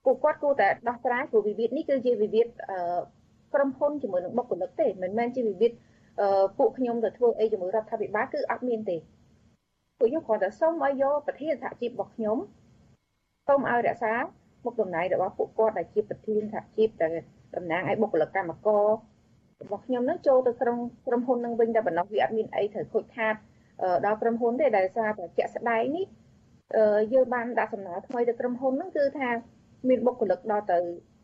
ពួកគាត់គួរតែដោះស្រាយព្រោះវិវាទនេះគឺជាវិវាទអឺក្រុមហ៊ុនជាមួយនឹងបុគ្គលិកទេមិនមែនជាវិវាទអឺពួកខ្ញុំទៅធ្វើអីជាមួយរដ្ឋាភិបាលគឺអត់មានទេពួកខ្ញុំគ្រាន់តែសុំឲ្យយកប្រធានសហជីពរបស់ខ្ញុំសូមឲ្យរក្សាមុខតំណែងរបស់ពួកគាត់ដែលជាប្រធានសហជីពដែលតំណាងឲ្យបុគ្គលិកកម្មកររបស់ខ្ញុំនឹងចូលទៅក្រុមក្រុមហ៊ុននឹងវិញតែប៉ុណ្ណោះវាអត់មានអីត្រូវខូចខាតដល់ក្រុមហ៊ុនទេដែលសារតែជាក់ស្ដែងនេះយើងបានដាក់សំណើថ្មីទៅក្រុមហ៊ុនហ្នឹងគឺថា មានបុគ្គលិកដល់ទៅ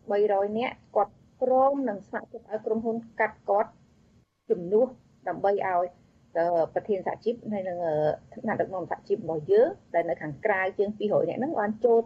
300នាក់គាត់ព្រមនឹងស្ម័គ្រចិត្តឲ្យក្រុមហ៊ុនកាត់គាត់ជំនួសដើម្បីឲ្យប្រធានសហជីពហើយនឹងថ្នាក់ដឹកនាំសហជីពរបស់យើងដែលនៅខាងក្រៅជាង200នាក់ហ្នឹងបានចូល